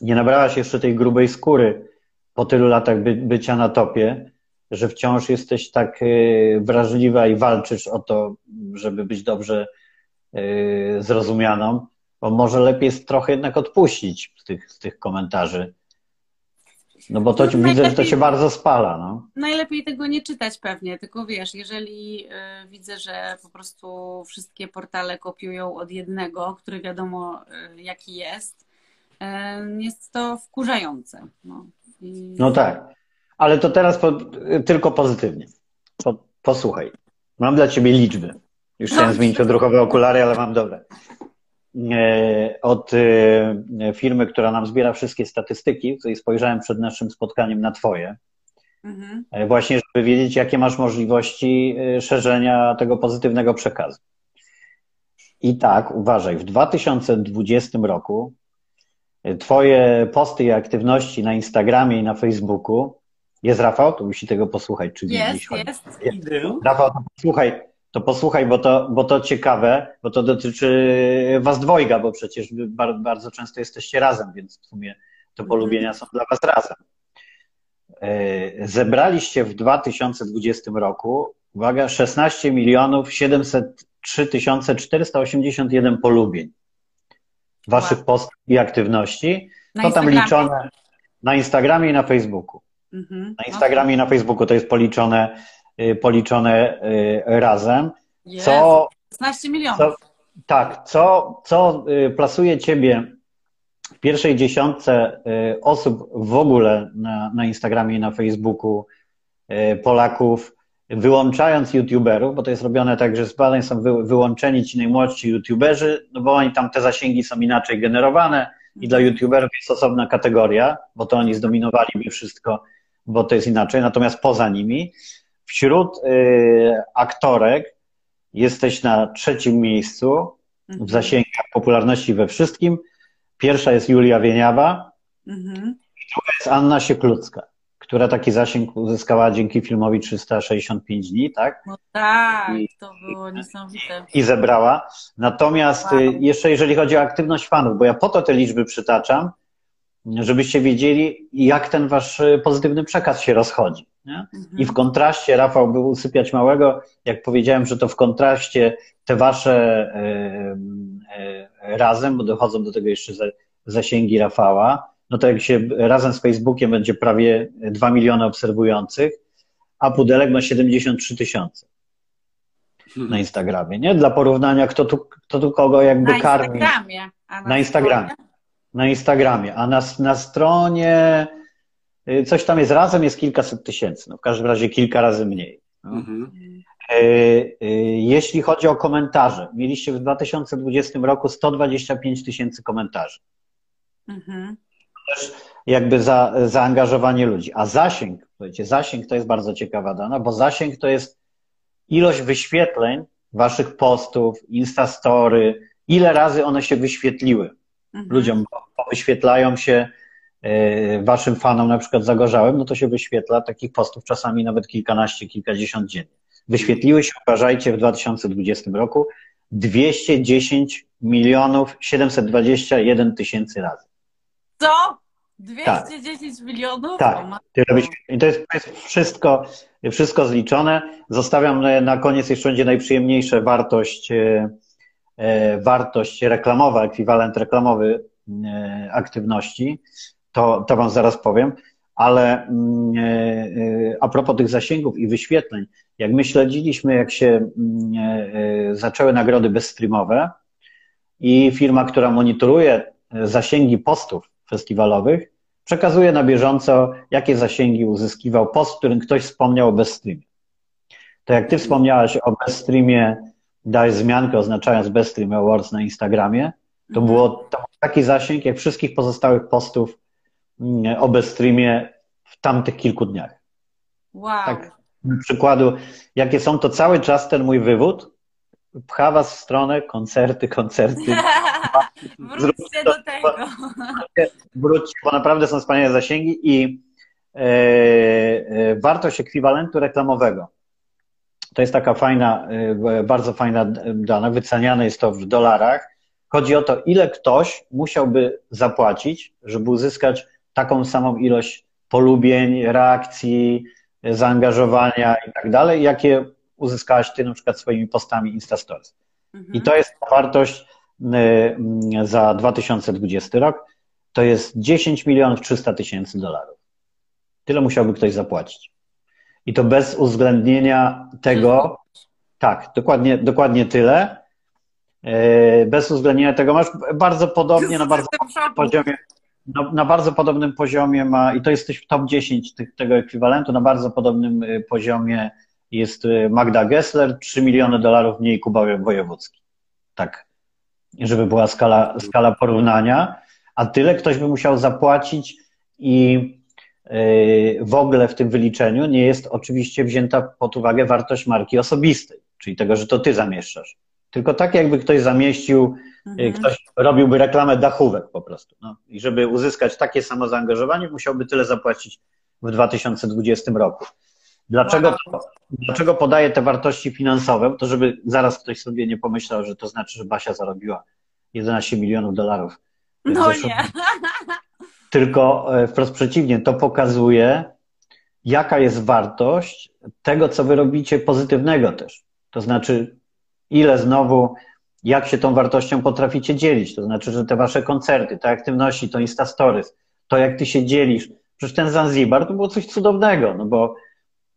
nie nabrałaś jeszcze tej grubej skóry po tylu latach by, bycia na topie, że wciąż jesteś tak y, wrażliwa i walczysz o to, żeby być dobrze y, zrozumianą, bo może lepiej jest trochę jednak odpuścić z tych, z tych komentarzy. No bo to no, widzę, że to się bardzo spala. No. Najlepiej tego nie czytać pewnie, tylko wiesz, jeżeli y, widzę, że po prostu wszystkie portale kopiują od jednego, który wiadomo y, jaki jest, y, jest to wkurzające. No, I... no tak, ale to teraz po, tylko pozytywnie. Po, posłuchaj, mam dla ciebie liczby. Już chciałem no. zmienić odruchowe okulary, ale mam dobre. E, od e, firmy, która nam zbiera wszystkie statystyki, tutaj spojrzałem przed naszym spotkaniem na Twoje, mhm. E, właśnie, żeby wiedzieć, jakie masz możliwości szerzenia tego pozytywnego przekazu. I tak, uważaj, w 2020 roku Twoje posty i aktywności na Instagramie i na Facebooku. Jest Rafał? To musi tego posłuchać, czy jest, jest, jest. Rafał, słuchaj, to posłuchaj, bo to, bo to ciekawe, bo to dotyczy was dwojga, bo przecież wy bardzo często jesteście razem, więc w sumie to mhm. polubienia są dla was razem. E, zebraliście w 2020 roku, uwaga, 16 milionów 703 481 polubień waszych wow. postów i aktywności. Na to tam liczone na Instagramie i na Facebooku. Mhm. Na Instagramie i na Facebooku to jest policzone Y, policzone y, razem. Co, 16 milionów. Co, tak, co, co y, plasuje Ciebie w pierwszej dziesiątce osób w ogóle na, na Instagramie i na Facebooku Polaków, wyłączając YouTuberów, bo to jest robione tak, że z badań są wy, wyłączeni ci najmłodsi YouTuberzy, no bo oni tam te zasięgi są inaczej generowane i dla YouTuberów jest osobna kategoria, bo to oni zdominowaliby wszystko, bo to jest inaczej, natomiast poza nimi Wśród y, aktorek jesteś na trzecim miejscu w mhm. zasięgach popularności we wszystkim. Pierwsza jest Julia Wieniawa, mhm. druga jest Anna Sieklucka, która taki zasięg uzyskała dzięki filmowi 365 dni, tak? No tak, I, to było niesamowite. I zebrała. Natomiast wow. jeszcze jeżeli chodzi o aktywność fanów, bo ja po to te liczby przytaczam, żebyście wiedzieli, jak ten wasz pozytywny przekaz się rozchodzi. Nie? I w kontraście, Rafał był usypiać małego, jak powiedziałem, że to w kontraście te wasze e, e, razem, bo dochodzą do tego jeszcze zasięgi Rafała, no to jak się razem z Facebookiem będzie prawie 2 miliony obserwujących, a Pudelek ma 73 tysiące na Instagramie, nie? Dla porównania, kto tu, kto tu kogo jakby na karmi. Instagramie. Na, na Instagramie. Na Instagramie. A na, na stronie Y, coś tam jest razem, jest kilkaset tysięcy, no w każdym razie kilka razy mniej. No. Mhm. Y, y, jeśli chodzi o komentarze, mieliście w 2020 roku 125 tysięcy komentarzy. Mhm. Też jakby za, zaangażowanie ludzi. A zasięg, słuchajcie, zasięg to jest bardzo ciekawa dana, bo zasięg to jest ilość wyświetleń waszych postów, instastory, ile razy one się wyświetliły. Mhm. Ludziom wyświetlają się E, waszym fanom na przykład zagorzałem, no to się wyświetla takich postów czasami nawet kilkanaście, kilkadziesiąt dziennie. Wyświetliły się, uważajcie, w 2020 roku 210 milionów 721 tysięcy razy. Co? 210 tak. milionów? Tak. I to jest, wszystko, wszystko zliczone. Zostawiam na koniec jeszcze będzie najprzyjemniejsze wartość, e, e, wartość reklamowa, ekwiwalent reklamowy aktywności to, to Wam zaraz powiem, ale mm, e, e, a propos tych zasięgów i wyświetleń, jak my śledziliśmy, jak się mm, e, zaczęły nagrody bezstreamowe i firma, która monitoruje zasięgi postów festiwalowych, przekazuje na bieżąco, jakie zasięgi uzyskiwał post, w którym ktoś wspomniał o bezstreamie. To jak Ty wspomniałaś o bezstreamie, dałeś zmiankę oznaczając Bestream Awards na Instagramie, to mhm. było to taki zasięg jak wszystkich pozostałych postów o bezstreamie w tamtych kilku dniach. Wow. Tak, na przykładu, jakie są, to cały czas ten mój wywód pcha was w stronę koncerty, koncerty. Wróćcie do tego. Wróćcie, bo naprawdę są wspaniałe zasięgi i e, e, wartość ekwiwalentu reklamowego. To jest taka fajna, e, bardzo fajna dana, wyceniane jest to w dolarach. Chodzi o to, ile ktoś musiałby zapłacić, żeby uzyskać taką samą ilość polubień, reakcji, zaangażowania i tak dalej, jakie uzyskałaś ty na przykład swoimi postami Instastories. Mhm. I to jest wartość y, y, za 2020 rok. To jest 10 milionów 300 tysięcy dolarów. tyle musiałby ktoś zapłacić. I to bez uwzględnienia tego, tak, dokładnie, dokładnie tyle. E, bez uwzględnienia tego masz bardzo podobnie na bardzo poziomie, na, na, bardzo podobnym poziomie ma, i to jesteś w top 10 tych, tego ekwiwalentu, na bardzo podobnym e, poziomie jest e, Magda Gessler, 3 miliony dolarów mniej Kuba Wojewódzki. Tak, żeby była skala, skala porównania, a tyle ktoś by musiał zapłacić i w ogóle w tym wyliczeniu nie jest oczywiście wzięta pod uwagę wartość marki osobistej, czyli tego, że to ty zamieszczasz. Tylko tak, jakby ktoś zamieścił, mhm. ktoś robiłby reklamę dachówek po prostu. No. I żeby uzyskać takie samo zaangażowanie, musiałby tyle zapłacić w 2020 roku. Dlaczego, wow. dlaczego podaję te wartości finansowe? To żeby zaraz ktoś sobie nie pomyślał, że to znaczy, że Basia zarobiła 11 milionów dolarów. No nie. Tylko e, wprost przeciwnie, to pokazuje, jaka jest wartość tego, co wy robicie pozytywnego też. To znaczy, ile znowu, jak się tą wartością potraficie dzielić. To znaczy, że te wasze koncerty, te aktywności, to Insta Stories, to jak ty się dzielisz. Przecież ten Zanzibar to było coś cudownego, no bo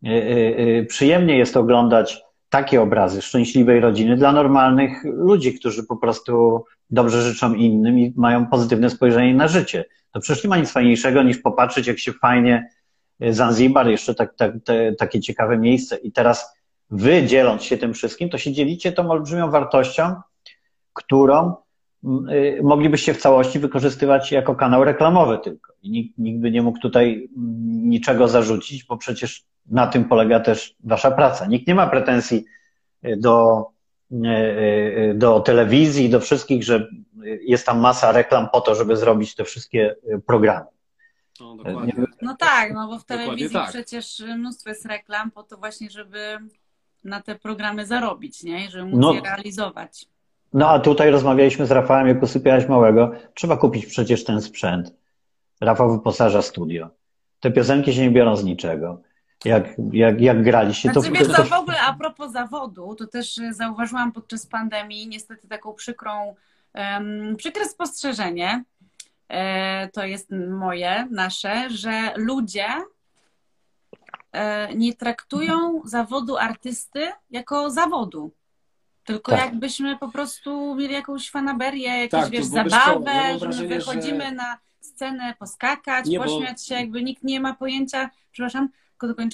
yy, yy, przyjemnie jest oglądać takie obrazy szczęśliwej rodziny dla normalnych ludzi, którzy po prostu dobrze życzą innym i mają pozytywne spojrzenie na życie. To przecież nie ma nic fajniejszego niż popatrzeć, jak się fajnie Zanzibar, jeszcze tak, tak, te, takie ciekawe miejsce i teraz wy dzieląc się tym wszystkim, to się dzielicie tą olbrzymią wartością, którą y, moglibyście w całości wykorzystywać jako kanał reklamowy tylko. I nikt, nikt by nie mógł tutaj niczego zarzucić, bo przecież na tym polega też wasza praca. Nikt nie ma pretensji y, do, y, do telewizji, do wszystkich, że jest tam masa reklam po to, żeby zrobić te wszystkie programy. No, no tak, no bo w telewizji tak. przecież mnóstwo jest reklam po to właśnie, żeby na te programy zarobić, nie? I żeby móc no, je realizować. No a tutaj rozmawialiśmy z Rafałem, jak usypiałeś małego. Trzeba kupić przecież ten sprzęt. Rafał wyposaża studio. Te piosenki się nie biorą z niczego. Jak, jak, jak graliście, znaczy, to... Wiesz, to w ogóle a propos zawodu, to też zauważyłam podczas pandemii niestety taką przykrą, um, przykre spostrzeżenie, e, to jest moje, nasze, że ludzie E, nie traktują zawodu artysty jako zawodu. Tylko tak. jakbyśmy po prostu mieli jakąś fanaberię, jakąś tak, wiesz, zabawę, ja że my wychodzimy że... na scenę poskakać, nie, pośmiać bo... się, jakby nikt nie ma pojęcia, przepraszam,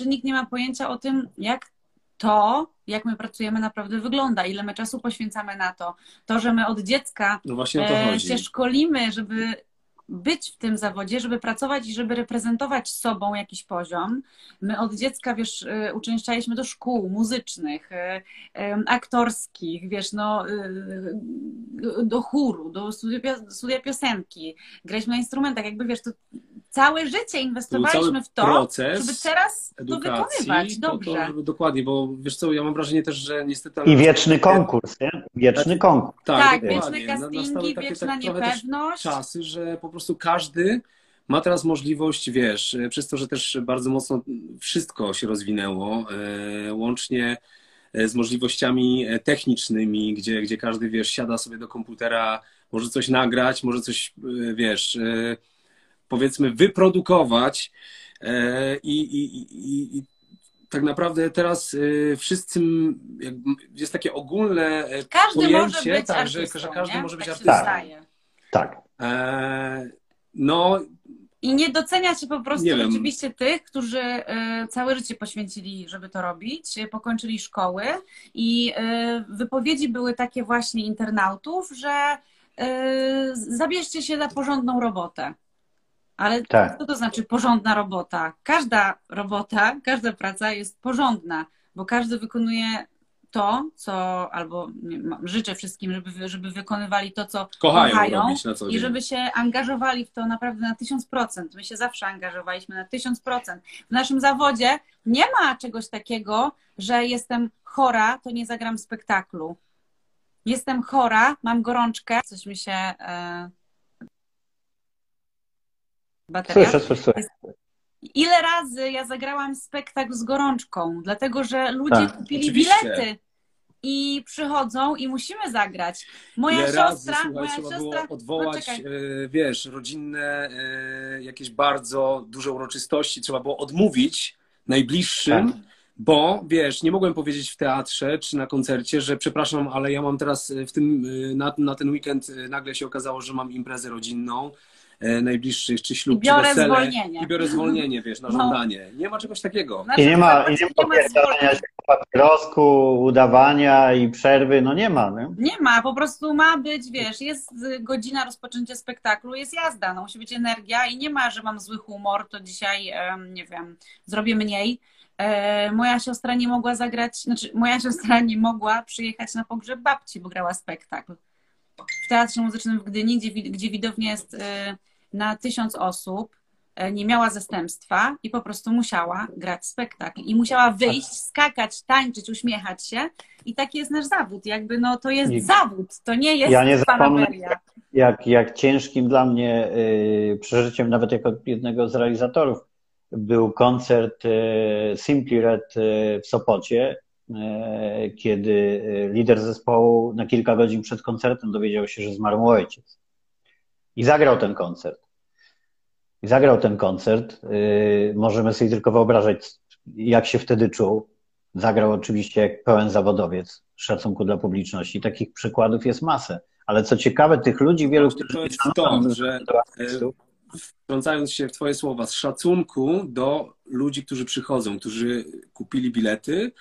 nikt nie ma pojęcia o tym, jak to, jak my pracujemy, naprawdę wygląda, ile my czasu poświęcamy na to. To, że my od dziecka no e, się szkolimy, żeby być w tym zawodzie, żeby pracować i żeby reprezentować sobą jakiś poziom. My od dziecka, wiesz, y, uczęszczaliśmy do szkół muzycznych, y, aktorskich, wiesz, no, y, do chóru, do studia, piosenki, graliśmy na instrumentach, jakby, wiesz, to całe życie inwestowaliśmy w to, proces żeby teraz to wykonywać dobrze. To, żeby, dokładnie, bo wiesz co, ja mam wrażenie też, że niestety... I wieczny konkurs, nie? Wieczny konkurs. Tak, tak wieczne castingi, wieczna tak, niepewność. czasy, że po prostu każdy ma teraz możliwość, wiesz, przez to, że też bardzo mocno wszystko się rozwinęło, e, łącznie e, z możliwościami technicznymi, gdzie, gdzie każdy, wiesz, siada sobie do komputera, może coś nagrać, może coś, e, wiesz powiedzmy wyprodukować e, i, i, i, i tak naprawdę teraz e, wszyscy, jest takie ogólne e, każdy pojęcie, może być tak, artystą, że, że każdy nie? może być tak artystą. Tak. E, no. I nie docenia się po prostu rzeczywiście tych, którzy całe życie poświęcili, żeby to robić, pokończyli szkoły i wypowiedzi były takie właśnie internautów, że zabierzcie się za porządną robotę. Ale tak. co to znaczy porządna robota? Każda robota, każda praca jest porządna, bo każdy wykonuje to, co, albo nie, życzę wszystkim, żeby, żeby wykonywali to, co kochają, kochają i żeby się angażowali w to naprawdę na tysiąc procent. My się zawsze angażowaliśmy na tysiąc procent. W naszym zawodzie nie ma czegoś takiego, że jestem chora, to nie zagram spektaklu. Jestem chora, mam gorączkę, coś mi się... E bateria. Słyszę, słyszę. Ile razy ja zagrałam spektakl z gorączką, dlatego że ludzie tak. kupili Oczywiście. bilety. i przychodzą i musimy zagrać. Moja Ile siostra, razy, słuchaj, moja trzeba siostra, było odwołać, e, wiesz, rodzinne e, jakieś bardzo duże uroczystości, trzeba było odmówić najbliższym, Tak. bo wiesz, nie mogłem powiedzieć w teatrze czy na koncercie, że przepraszam, ale ja mam teraz w tym, e, na, na ten weekend e, nagle się okazało, że mam imprezę rodzinną e, najbliższych, czy ślub, I biorę czy wesele zwolnienie. i biorę zwolnienie, wiesz, na No. żądanie. Nie ma czegoś takiego. Znaczy, I nie ma, i nie ma zwolnień. się po papierosku, udawania i przerwy, no nie ma. Nie? Nie ma, po prostu ma być, wiesz, jest godzina rozpoczęcia spektaklu, jest jazda, no musi być energia i nie ma, że mam zły humor, to dzisiaj, nie wiem, zrobię mniej. E, Moja siostra nie mogła zagrać, znaczy moja siostra nie mogła przyjechać na pogrzeb babci, bo grała spektakl w Teatrze Muzycznym w Gdyni, gdzie, gdzie widownia jest y, na tysiąc osób, e, nie miała zastępstwa i po prostu musiała grać spektakl. I musiała wyjść, skakać, tańczyć, uśmiechać się. I taki jest nasz zawód. Jakby no to jest I- zawód, to nie jest Ja nie zapomnę, fanaberia. jak, jak ciężkim dla mnie y, przeżyciem, nawet jako jednego z realizatorów, był koncert y, Simply Red y, w Sopocie, y, kiedy y, lider zespołu na kilka godzin przed koncertem dowiedział się, że zmarł ojciec. I zagrał ten koncert. I zagrał ten koncert. Y, możemy sobie tylko wyobrażać, jak się wtedy czuł. Zagrał oczywiście jak pełen zawodowiec, szacunku dla publiczności. Takich przykładów jest masę. Ale co ciekawe, tych ludzi wielu, Właśnie którzy to jest to, że, artystów, wtrącając się w Twoje słowa, z szacunku do ludzi, którzy przychodzą, którzy kupili bilety,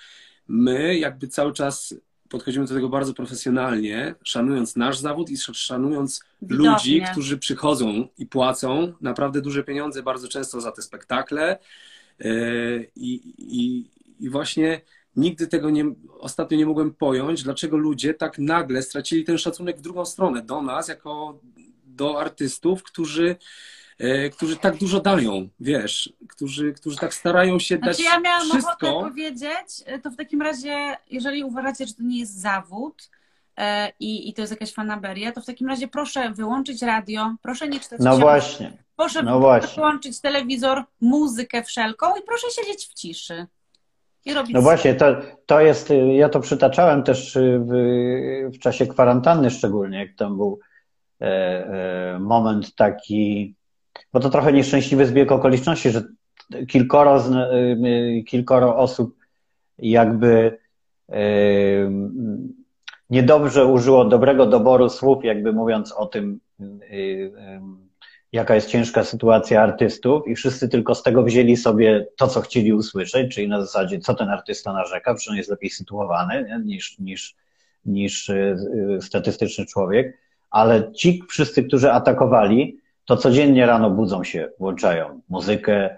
my jakby cały czas podchodzimy do tego bardzo profesjonalnie, szanując nasz zawód i szanując Widownie. ludzi, którzy przychodzą i płacą naprawdę duże pieniądze bardzo często za te spektakle. Yy, I, i, i właśnie nigdy tego nie, ostatnio nie mogłem pojąć, dlaczego ludzie tak nagle stracili ten szacunek w drugą stronę, do nas, jako do artystów, którzy, e, którzy tak dużo dają, wiesz, którzy, którzy tak starają się dać Znaczy ja miałam wszystko. ochotę powiedzieć, to w takim razie, jeżeli uważacie, że to nie jest zawód e, i, i to jest jakaś fanaberia, to w takim razie proszę wyłączyć radio, proszę nie czytać No książek, właśnie, proszę no właśnie. wyłączyć telewizor, muzykę wszelką i proszę siedzieć w ciszy. I robić No właśnie, to, to jest, ja to przytaczałem też w, w czasie kwarantanny szczególnie, jak tam był e, e, moment taki, bo to trochę nieszczęśliwy zbieg okoliczności, że kilkoro, y, y, kilkoro osób jakby e, niedobrze użyło dobrego doboru słów, jakby mówiąc o tym, y, y, jaka jest ciężka sytuacja artystów i wszyscy tylko z tego wzięli sobie to, co chcieli usłyszeć, czyli na zasadzie, co ten artysta narzeka, że on jest lepiej sytuowany niż, niż, niż y, y, statystyczny człowiek, ale ci wszyscy, którzy atakowali, to codziennie rano budzą się, włączają muzykę,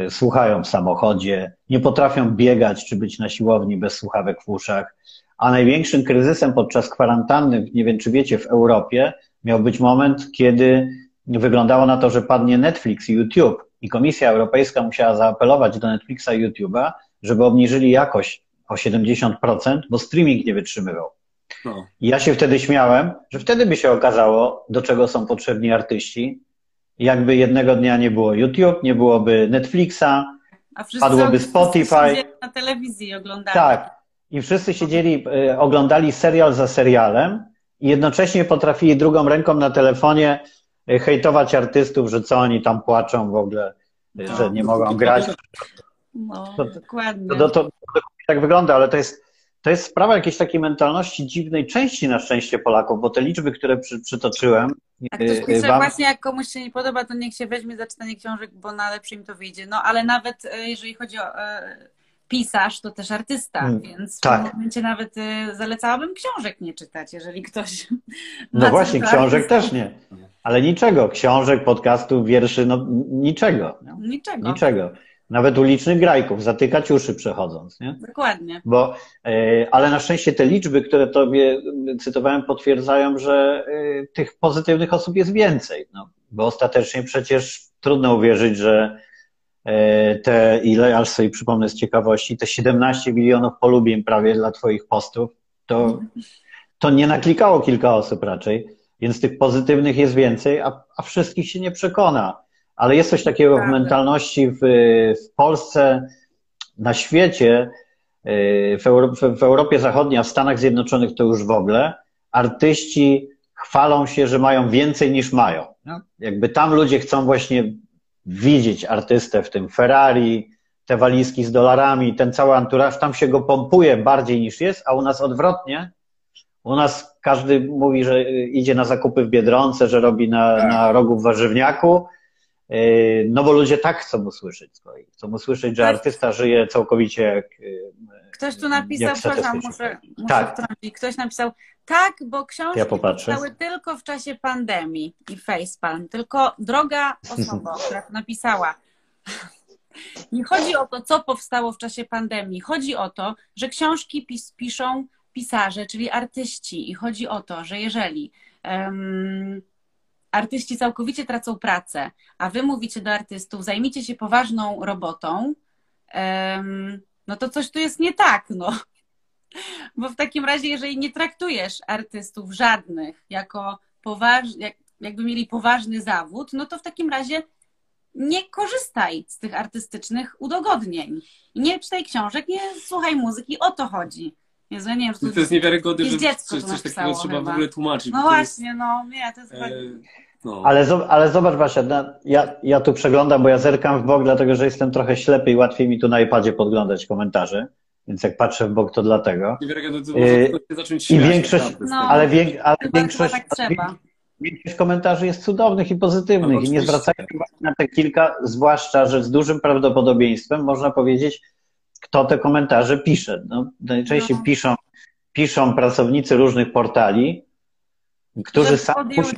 y, słuchają w samochodzie, nie potrafią biegać czy być na siłowni bez słuchawek w uszach, a największym kryzysem podczas kwarantanny, nie wiem czy wiecie, w Europie miał być moment, kiedy wyglądało na to, że padnie Netflix i YouTube i Komisja Europejska musiała zaapelować do Netflixa i YouTube'a, żeby obniżyli jakość o 70%, bo streaming nie wytrzymywał. No. I ja się wtedy śmiałem, że wtedy by się okazało, do czego są potrzebni artyści. Jakby jednego dnia nie było YouTube, nie byłoby Netflixa, A wszyscy, padłoby wszyscy Spotify. siedzieli na telewizji oglądali. tak. I wszyscy siedzieli, y, oglądali serial za serialem i jednocześnie potrafili drugą ręką na telefonie y, hejtować artystów, że co oni tam płaczą w ogóle, y, No. że nie mogą grać. No, To- dokładnie. To, to, to, to tak wygląda, ale to jest, to jest sprawa jakiejś takiej mentalności dziwnej części na szczęście Polaków, bo te liczby, które przy, przytoczyłem, A ktoś y, y, pisze wam, właśnie, jak komuś się nie podoba, to niech się weźmie za czytanie książek, bo na lepsze im to wyjdzie. No ale nawet e, jeżeli chodzi o e, pisarz, to też artysta, Mm, więc w tak. tym momencie nawet e, zalecałabym książek nie czytać, jeżeli ktoś. no właśnie, książek też nie. Ale niczego, książek, podcastów, wierszy, no niczego. Nie? Niczego. Niczego. Nawet ulicznych grajków, zatykać uszy przechodząc, nie? Dokładnie. Bo, e, ale na szczęście te liczby, które tobie cytowałem, potwierdzają, że e, tych pozytywnych osób jest więcej. No, bo ostatecznie przecież trudno uwierzyć, że e, te, ile, aż sobie przypomnę z ciekawości, te 17 milionów polubień prawie dla twoich postów, to, to nie naklikało kilka osób raczej, więc tych pozytywnych jest więcej, a, a wszystkich się nie przekona. Ale jest coś takiego w mentalności w, w Polsce, na świecie, w, Europie, w Europie Zachodniej, a w Stanach Zjednoczonych to już w ogóle, artyści chwalą się, że mają więcej niż mają. No. Jakby tam ludzie chcą właśnie widzieć artystę w tym Ferrari, te walizki z dolarami, ten cały anturaż, tam się go pompuje bardziej niż jest, a u nas odwrotnie. U nas każdy mówi, że idzie na zakupy w Biedronce, że robi na, na rogu w warzywniaku, no bo ludzie tak chcą usłyszeć z kolei. Chcą usłyszeć, że artysta żyje całkowicie jak. Yy, ktoś tu napisał, przepraszam, muszę, muszę tak. Ktoś napisał, tak, bo książki ja powstały tylko w czasie pandemii i facepalm. Tylko droga osoba, która to napisała, nie chodzi o to, co powstało w czasie pandemii. Chodzi o to, że książki pis piszą pisarze, czyli artyści. I chodzi o to, że jeżeli um, artyści całkowicie tracą pracę, a wy mówicie do artystów, zajmijcie się poważną robotą, no to coś tu jest nie tak, no. Bo w takim razie, jeżeli nie traktujesz artystów żadnych jako poważnych, jak, jakby mieli poważny zawód, no to w takim razie nie korzystaj z tych artystycznych udogodnień. Nie czytaj książek, nie słuchaj muzyki, o to chodzi. Jezu, ja nie wiem, to, to jest niewiarygodne, że coś, coś takiego trzeba chyba. w ogóle tłumaczyć. No właśnie, no nie, to jest e... no. ale, ale zobacz Basia, ja, ja tu przeglądam, bo ja zerkam w bok, dlatego że jestem trochę ślepy i łatwiej mi tu na iPadzie podglądać komentarze. Więc jak patrzę w bok, to dlatego. I większość, no, ale, wiek, ale większość, tak większość komentarzy jest cudownych i pozytywnych no, i nie zwracają uwagi na te kilka, zwłaszcza, że z dużym prawdopodobieństwem można powiedzieć, kto te komentarze pisze. No, najczęściej no. piszą, piszą pracownicy różnych portali, którzy sami muszą,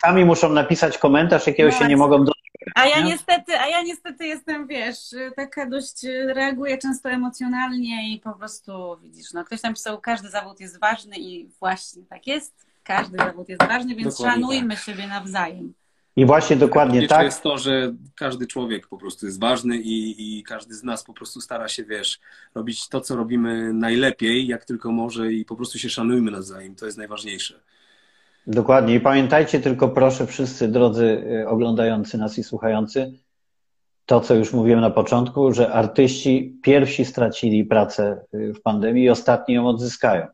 sami muszą, napisać komentarz, jakiego no się nie mogą do. A ja niestety, a ja niestety jestem, wiesz, taka dość reaguję często emocjonalnie i po prostu widzisz, no ktoś tam pisał, każdy zawód jest ważny i właśnie tak jest każdy zawód jest ważny, więc dokładnie szanujmy tak. siebie nawzajem. I właśnie dokładnie tak. jest to, że każdy człowiek po prostu jest ważny i, i każdy z nas po prostu stara się, wiesz, robić to, co robimy najlepiej, jak tylko może i po prostu się szanujmy nawzajem. To jest najważniejsze. Dokładnie. I pamiętajcie tylko, proszę, wszyscy drodzy y, oglądający nas i słuchający, to, co już mówiłem na początku, że artyści pierwsi stracili pracę y, w pandemii i ostatni ją odzyskają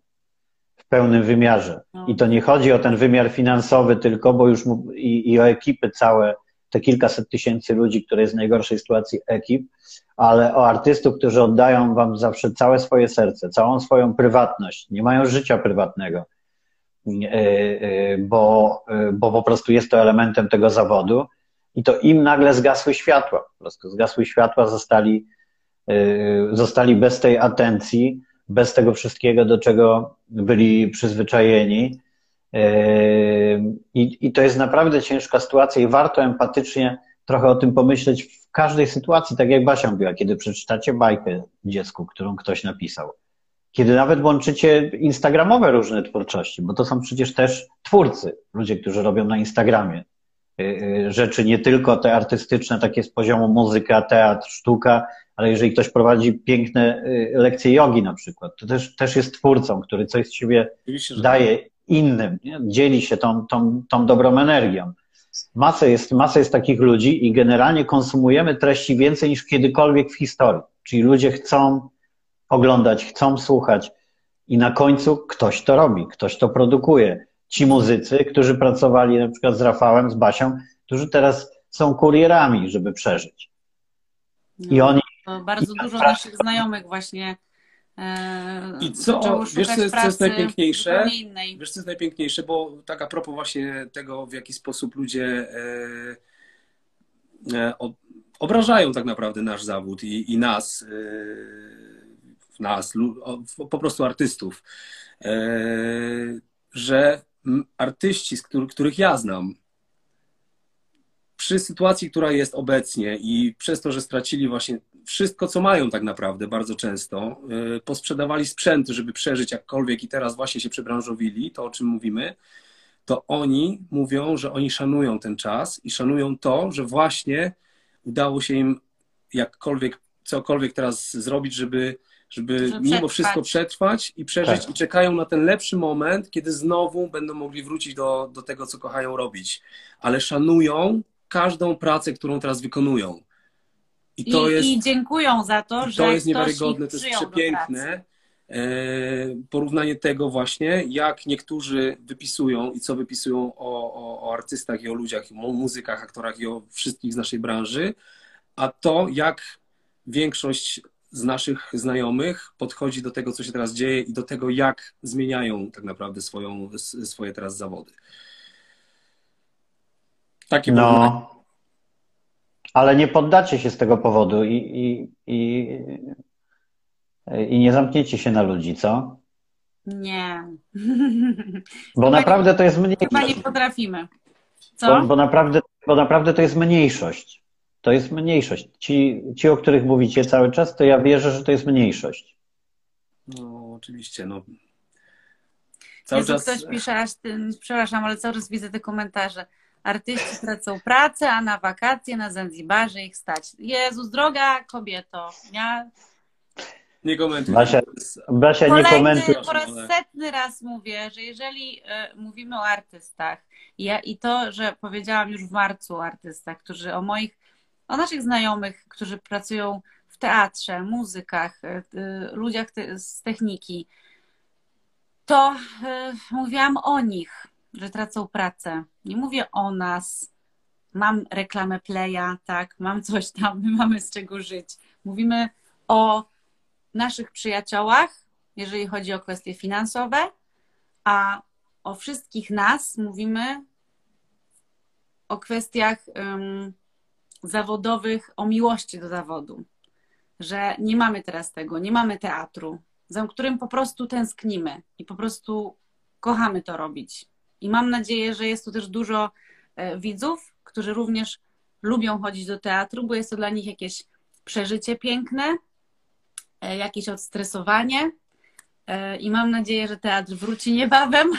pełnym wymiarze. No. I to nie chodzi o ten wymiar finansowy tylko, bo już i, i o ekipy całe, te kilkaset tysięcy ludzi, które jest w najgorszej sytuacji ekip, ale o artystów, którzy oddają wam zawsze całe swoje serce, całą swoją prywatność, nie mają życia prywatnego, bo, e, bo po prostu jest to elementem tego zawodu i to im nagle zgasły światła, po prostu zgasły światła, zostali, zostali bez tej atencji, bez tego wszystkiego, do czego byli przyzwyczajeni. I, I to jest naprawdę ciężka sytuacja i warto empatycznie trochę o tym pomyśleć w każdej sytuacji, tak jak Basia mówiła, kiedy przeczytacie bajkę dziecku, którą ktoś napisał, kiedy nawet łączycie instagramowe różne twórczości, bo to są przecież też twórcy, ludzie, którzy robią na Instagramie y, y, rzeczy nie tylko te artystyczne, takie z poziomu muzyka, teatr, sztuka, ale jeżeli ktoś prowadzi piękne y, lekcje jogi na przykład, to też, też jest twórcą, który coś z siebie daje innym, nie? dzieli się tą, tą, tą dobrą energią. Masę jest, masę jest takich ludzi i generalnie konsumujemy treści więcej niż kiedykolwiek w historii. Czyli ludzie chcą oglądać, chcą słuchać i na końcu ktoś to robi, ktoś to produkuje. Ci muzycy, którzy pracowali na przykład z Rafałem, z Basią, którzy teraz są kurierami, żeby przeżyć. I no. oni bardzo dużo naszych znajomych właśnie e, i co, wiesz co jest, co jest najpiękniejsze? Wiesz co jest najpiękniejsze, bo tak a propos właśnie tego, w jaki sposób ludzie e, e, obrażają tak naprawdę nasz zawód i, i nas, nas, po prostu artystów, że artyści, których, ja znam, przy sytuacji, która jest obecnie i przez to, że stracili właśnie wszystko, co mają tak naprawdę bardzo często, y, posprzedawali sprzęt, żeby przeżyć jakkolwiek i teraz właśnie się przebranżowili, to o czym mówimy, to oni mówią, że oni szanują ten czas i szanują to, że właśnie udało się im jakkolwiek, cokolwiek teraz zrobić, żeby, żeby, żeby mimo wszystko przetrwać i przeżyć tak. i czekają na ten lepszy moment, kiedy znowu będą mogli wrócić do, do tego, co kochają robić. Ale szanują każdą pracę, którą teraz wykonują. I, to I, jest, i dziękują za to, że to jest niewiarygodne, to jest przepiękne. E, porównanie tego właśnie, jak niektórzy wypisują i co wypisują o, o, o artystach i o ludziach, o muzykach, aktorach i o wszystkich z naszej branży, a to jak większość z naszych znajomych podchodzi do tego, co się teraz dzieje i do tego, jak zmieniają tak naprawdę swoją, swoje teraz zawody. Takie no, ale nie poddacie się z tego powodu i, i, i, i nie zamkniecie się na ludzi, co? Nie. Bo naprawdę to jest mniejszość. Chyba nie potrafimy. Co? Bo, bo, naprawdę, bo naprawdę to jest mniejszość. To jest mniejszość. Ci, ci, o których mówicie cały czas, to ja wierzę, że to jest mniejszość. No, oczywiście. No. Cały Jezu, czas... ktoś pisze aż ten, przepraszam, ale cały czas widzę te komentarze. Artyści tracą pracę, a na wakacje na Zanzibarze ich stać. Jezus, droga kobieto. Ja... Nie komentuj. Basia, Basia nie komentuj. Po raz setny raz mówię, że jeżeli y, mówimy o artystach ja, i to, że powiedziałam już w marcu o artystach, którzy o moich, o naszych znajomych, którzy pracują w teatrze, muzykach, y, y, ludziach z techniki, to mówiłam o nich że tracą pracę. Nie mówię o nas. Mam reklamę Playa, tak, mam coś tam, my mamy z czego żyć. Mówimy o naszych przyjaciołach, jeżeli chodzi o kwestie finansowe, a o wszystkich nas mówimy o kwestiach um, zawodowych, o miłości do zawodu. Że nie mamy teraz tego, nie mamy teatru, za którym po prostu tęsknimy i po prostu kochamy to robić. I mam nadzieję, że jest tu też dużo e, widzów, którzy również lubią chodzić do teatru, bo jest to dla nich jakieś przeżycie piękne, e, jakieś odstresowanie. E, I mam nadzieję, że teatr wróci niebawem.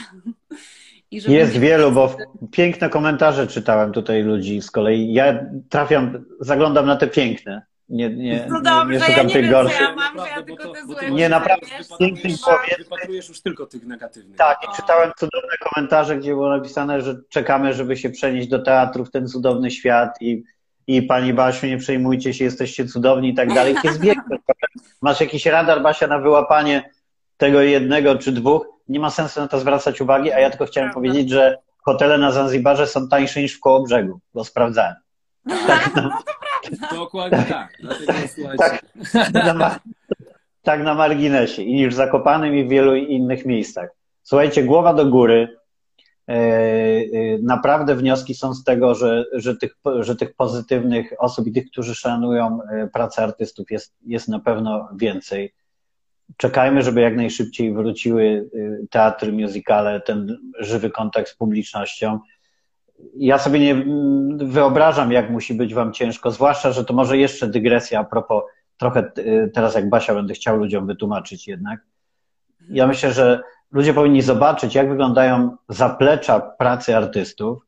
jest wielu, bo piękne komentarze czytałem tutaj ludzi z kolei. Ja trafiam, zaglądam na te piękne. Nie, nie, no dobrze, nie, nie szukam ja tych gorszych. Ja mam, ja tylko te złe nie, naprawdę. Wypatrujesz już tylko tych negatywnych. Tak, i czytałem cudowne komentarze, gdzie było napisane, że czekamy, żeby się przenieść do teatru w ten cudowny świat i, i pani Basiu, nie przejmujcie się, jesteście cudowni i tak dalej. Jest biegły. Masz jakiś radar, Basia, na wyłapanie tego jednego czy dwóch. Nie ma sensu na to zwracać uwagi, a ja tylko chciałem Prawda. powiedzieć, że hotele na Zanzibarze są tańsze niż w koło brzegu, bo sprawdzałem. Tak, no. no Dokładnie tak. Dlatego, tak, na, tak na marginesie. I niż w Zakopanym i w wielu innych miejscach. Słuchajcie, głowa do góry. E, e, naprawdę wnioski są z tego, że, że, tych, że tych pozytywnych osób i tych, którzy szanują e, pracę artystów jest, jest na pewno więcej. Czekajmy, żeby jak najszybciej wróciły teatry, muzykale, ten żywy kontakt z publicznością ja sobie nie wyobrażam, jak musi być Wam ciężko, zwłaszcza, że to może jeszcze dygresja a propos, trochę y, teraz jak Basia będę chciał ludziom wytłumaczyć jednak. Ja myślę, że ludzie powinni zobaczyć, jak wyglądają zaplecza pracy artystów.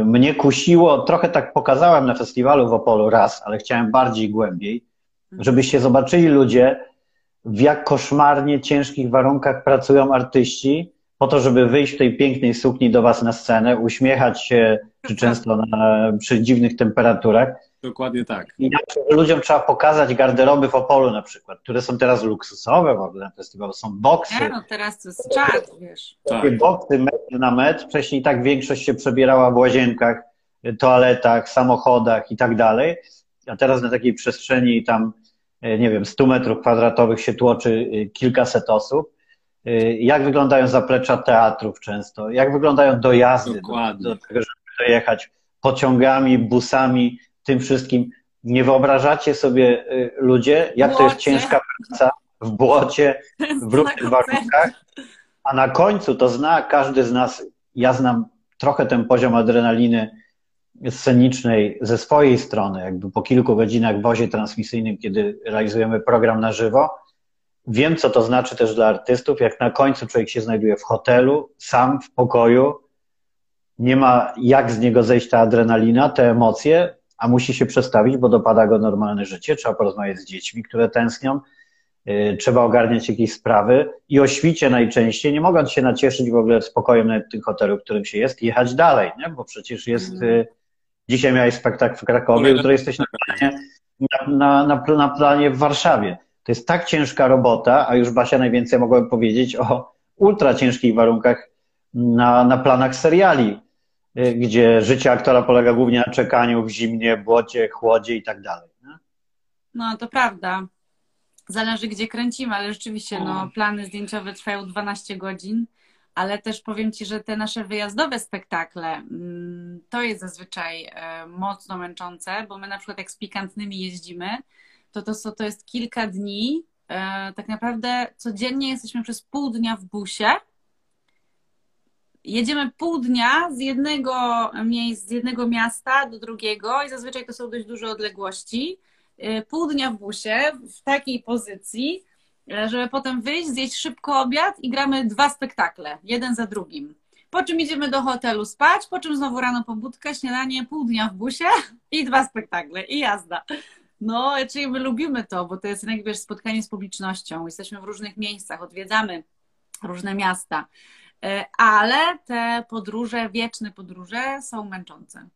Y, mnie kusiło, trochę tak pokazałem na festiwalu w Opolu raz, ale chciałem bardziej głębiej, żebyście zobaczyli ludzie, w jak koszmarnie ciężkich warunkach pracują artyści, po to, żeby wyjść w tej pięknej sukni do Was na scenę, uśmiechać się, czy często na, przy dziwnych temperaturach. Dokładnie tak. I ludziom trzeba pokazać garderoby w Opolu na przykład, które są teraz luksusowe w ogóle na festiwalu. Są boksy. Nie, no teraz to jest czad, wiesz. Takie tak. boksy metr na metr. Wcześniej tak większość się przebierała w łazienkach, toaletach, samochodach i tak dalej. A teraz na takiej przestrzeni tam, nie wiem, 100 metrów kwadratowych się tłoczy kilkaset osób. Y, jak wyglądają zaplecza teatrów często, jak wyglądają dojazdy do, do, tego, żeby dojechać pociągami, busami, tym wszystkim. Nie wyobrażacie sobie ludzie, jak to jest ciężka praca w błocie, w różnych warunkach, a na końcu to zna każdy z nas, ja znam trochę ten poziom adrenaliny scenicznej ze swojej strony, jakby po kilku godzinach w wozie transmisyjnym, kiedy realizujemy program na żywo, Wiem, co to znaczy też dla artystów, jak na końcu człowiek się znajduje w hotelu, sam w pokoju, nie ma jak z niego zejść ta adrenalina, te emocje, a musi się przestawić, bo dopada go normalne życie, trzeba porozmawiać z dziećmi, które tęsknią, yy, trzeba ogarniać jakieś sprawy. I o świcie najczęściej, nie mogąc się nacieszyć w ogóle spokojem na tym hotelu, w którym się jest, jechać dalej, nie? bo przecież jest, yy, Dzisiaj miałeś spektakl w Krakowie, jutro jesteś na planie, na, na, na planie w Warszawie. To jest tak ciężka robota, a już Basia najwięcej mogłem powiedzieć o ultra ciężkich warunkach na, na planach seriali, y, gdzie życie aktora polega głównie na czekaniu w zimnie, błocie, chłodzie i tak dalej. No, to prawda. Zależy, gdzie kręcimy, ale rzeczywiście no, plany zdjęciowe trwają 12 godzin, ale też powiem Ci, że te nasze wyjazdowe spektakle mm, to jest zazwyczaj e, mocno męczące, bo my na przykład jak z pikantnymi jeździmy, to to, to jest kilka dni, e, tak naprawdę codziennie jesteśmy przez pół dnia w busie, jedziemy pół dnia z jednego miejsca, z jednego miasta do drugiego i zazwyczaj to są dość duże odległości. Y, pół dnia w busie w takiej pozycji, żeby potem wyjść, zjeść szybko obiad i gramy dwa spektakle, jeden za drugim. Po czym idziemy do hotelu spać, po czym znowu rano pobudka, śniadanie, pół dnia w busie i dwa spektakle i jazda. No, czyli my lubimy to, bo to jest jak wiesz, spotkanie z publicznością. Jesteśmy w różnych miejscach, odwiedzamy różne miasta. Y, ale te podróże, wieczne podróże są męczące.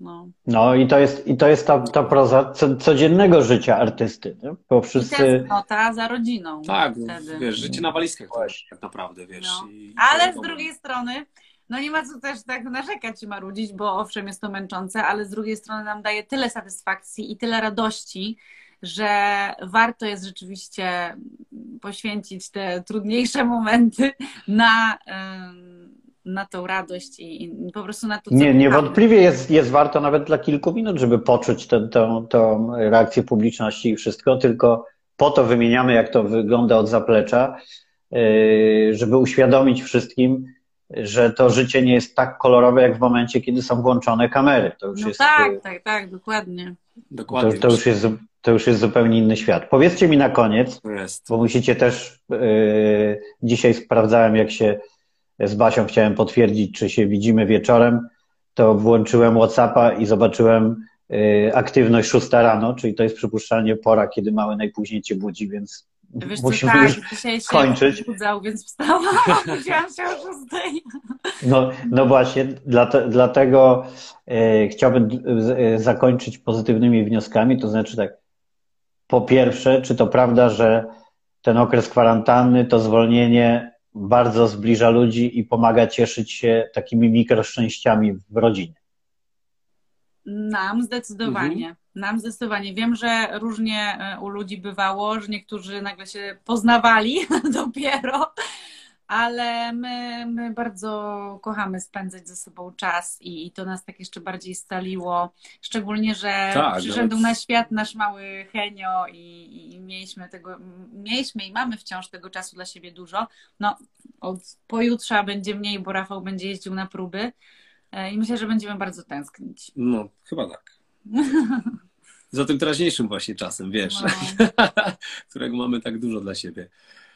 No, no i to jest, i to jest ta, ta proza codziennego życia artysty, nie? bo wszyscy... I za rodziną. Tak, wtedy. wiesz, życie na walizkach Właśnie. tak naprawdę, wiesz. No. I, ale z drugiej strony, no nie ma co też tak narzekać i marudzić, bo owszem jest to męczące, ale z drugiej strony nam daje tyle satysfakcji i tyle radości, że warto jest rzeczywiście poświęcić te trudniejsze momenty na na tą radość i, i po prostu na to, co Nie, niewątpliwie jest, jest warto nawet dla kilku minut, żeby poczuć tę reakcję publiczności i wszystko, tylko po to wymieniamy, jak to wygląda od zaplecza, yy, żeby uświadomić wszystkim, że to życie nie jest tak kolorowe, jak w momencie, kiedy są włączone kamery. To już no jest, tak, yy, tak, tak, dokładnie. dokładnie. To, to, już jest, to już jest zupełnie inny świat. Powiedzcie mi na koniec, bo musicie też, yy, dzisiaj sprawdzałem, jak się z Basią chciałem potwierdzić, czy się widzimy wieczorem, to włączyłem WhatsAppa i zobaczyłem y, aktywność 6 rano, czyli to jest przypuszczalnie pora, kiedy mały najpóźniej cię budzi, więc Wiesz musimy tak, już skończyć. Się budzał, więc wstałam, budziłam się o 6. No, no właśnie, dlate, dlatego e, chciałbym e, zakończyć pozytywnymi wnioskami, to znaczy tak, po pierwsze, czy to prawda, że ten okres kwarantanny, to zwolnienie bardzo zbliża ludzi i pomaga cieszyć się takimi mikroszczęściami w rodzinie. Nam zdecydowanie. Mhm. Nam zdecydowanie. Wiem, że różnie e, u ludzi bywało, że niektórzy nagle się poznawali dopiero, ale my, my bardzo kochamy spędzać ze sobą czas i, i to nas tak jeszcze bardziej staliło. Szczególnie, że tak, przyszedł na świat nasz mały Henio i, i, mieliśmy tego, mieliśmy i mamy wciąż tego czasu dla siebie dużo. No, od pojutrza będzie mniej, bo Rafał będzie jeździł na próby e, i myślę, że będziemy bardzo tęsknić. No, chyba tak. Za tym teraźniejszym właśnie czasem, wiesz, no. którego mamy tak dużo dla siebie.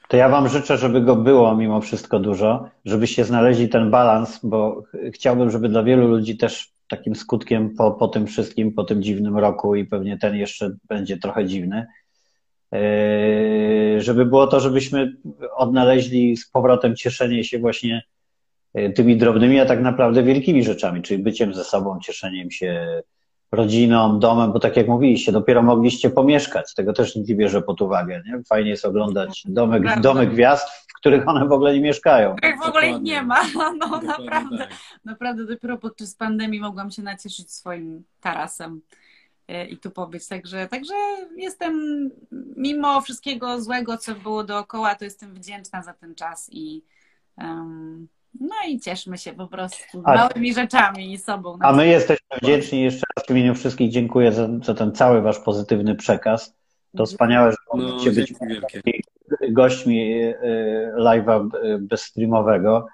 To ja Wam życzę, żeby go było mimo wszystko dużo, żebyście znaleźli ten balans, bo chciałbym, żeby dla wielu ludzi też takim skutkiem po, po tym wszystkim, po tym dziwnym roku i pewnie ten jeszcze będzie trochę dziwny, yy, żeby było to, żebyśmy odnaleźli z powrotem cieszenie się właśnie yy, tymi drobnymi, a tak naprawdę wielkimi rzeczami, czyli byciem ze sobą, cieszeniem się rodziną, domem, bo tak jak mówiliście, dopiero mogliście pomieszkać. Tego też nikt nie bierze pod uwagę. Nie? Fajnie jest oglądać domek, domy gwiazd, w których one w ogóle nie mieszkają. Jak w ogóle ich nie ma. No naprawdę, tak. naprawdę dopiero podczas pandemii mogłam się nacieszyć swoim tarasem e, i tu pobyć. Także, także jestem, mimo wszystkiego złego, co było dookoła, to jestem wdzięczna za ten czas i um, no i cieszmy się po prostu a, małymi rzeczami i sobą. A my jesteśmy wdzięczni jeszcze raz w imieniu wszystkich dziękuję za, za ten cały wasz pozytywny przekaz. To wspaniałe, że mogliście no, być gośćmi e, live'a e, bezstreamowego.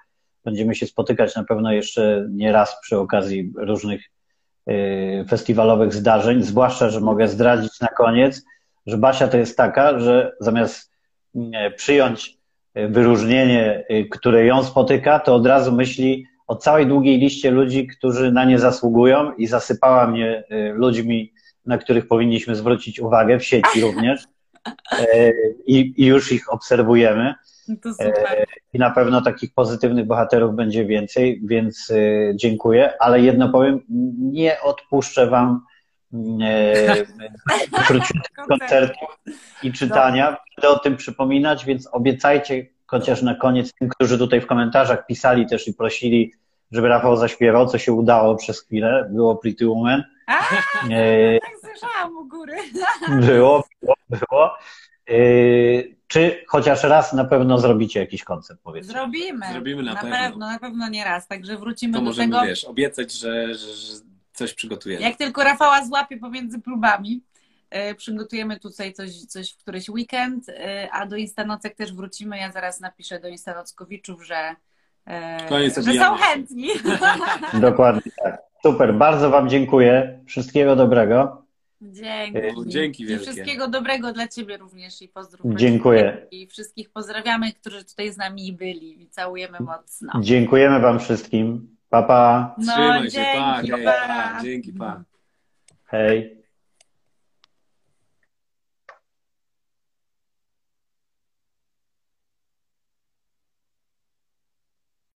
Będziemy się spotykać na pewno jeszcze nie raz przy okazji różnych e, festiwalowych zdarzeń, zwłaszcza, że mogę zdradzić na koniec, że Basia to jest taka, że zamiast przyjąć wyróżnienie, y, które ją spotyka, to od razu myśli o całej długiej liście ludzi, którzy na nie zasługują i zasypała mnie y, ludźmi, na których powinniśmy zwrócić uwagę, w sieci również. Y, I, i już ich obserwujemy. To super. I na pewno takich pozytywnych bohaterów będzie więcej, więc dziękuję, ale jedno powiem, nie odpuszczę Wam króciutkich koncertów i czytania. Będę o tym przypominać, więc obiecajcie chociaż na koniec tym, którzy tutaj w komentarzach pisali też i prosili, żeby Rafał zaśpiewał, co się udało przez chwilę. Było Pretty Woman. A, e, tak słyszałam u góry. Było, było, było. E, czy chociaż raz na pewno zrobicie jakiś koncert, powiedzmy? Zrobimy. Zrobimy na, na pewno. pewno. Na pewno nie raz, także wrócimy to do możemy, tego. wiesz, obiecać, że, że, że coś przygotujemy. Jak tylko Rafała złapie pomiędzy próbami, e, przygotujemy tutaj coś, coś w któryś weekend, e, a do Instanocek też wrócimy. Ja zaraz napiszę do Instanockowiczów, że, e, Koniec że są chętni. Dokładnie tak. Super, bardzo Wam dziękuję. Wszystkiego dobrego. Dzięki. Dzięki wielkie. I wszystkiego dobrego dla Ciebie również i pozdrów. Dziękuję. I wszystkich pozdrawiamy, którzy tutaj z nami byli i całujemy mocno. Dziękujemy Wam wszystkim. Pa, pa. No, Trzymaj dzięki, się, pa, pa. Dzięki, pa. Hej.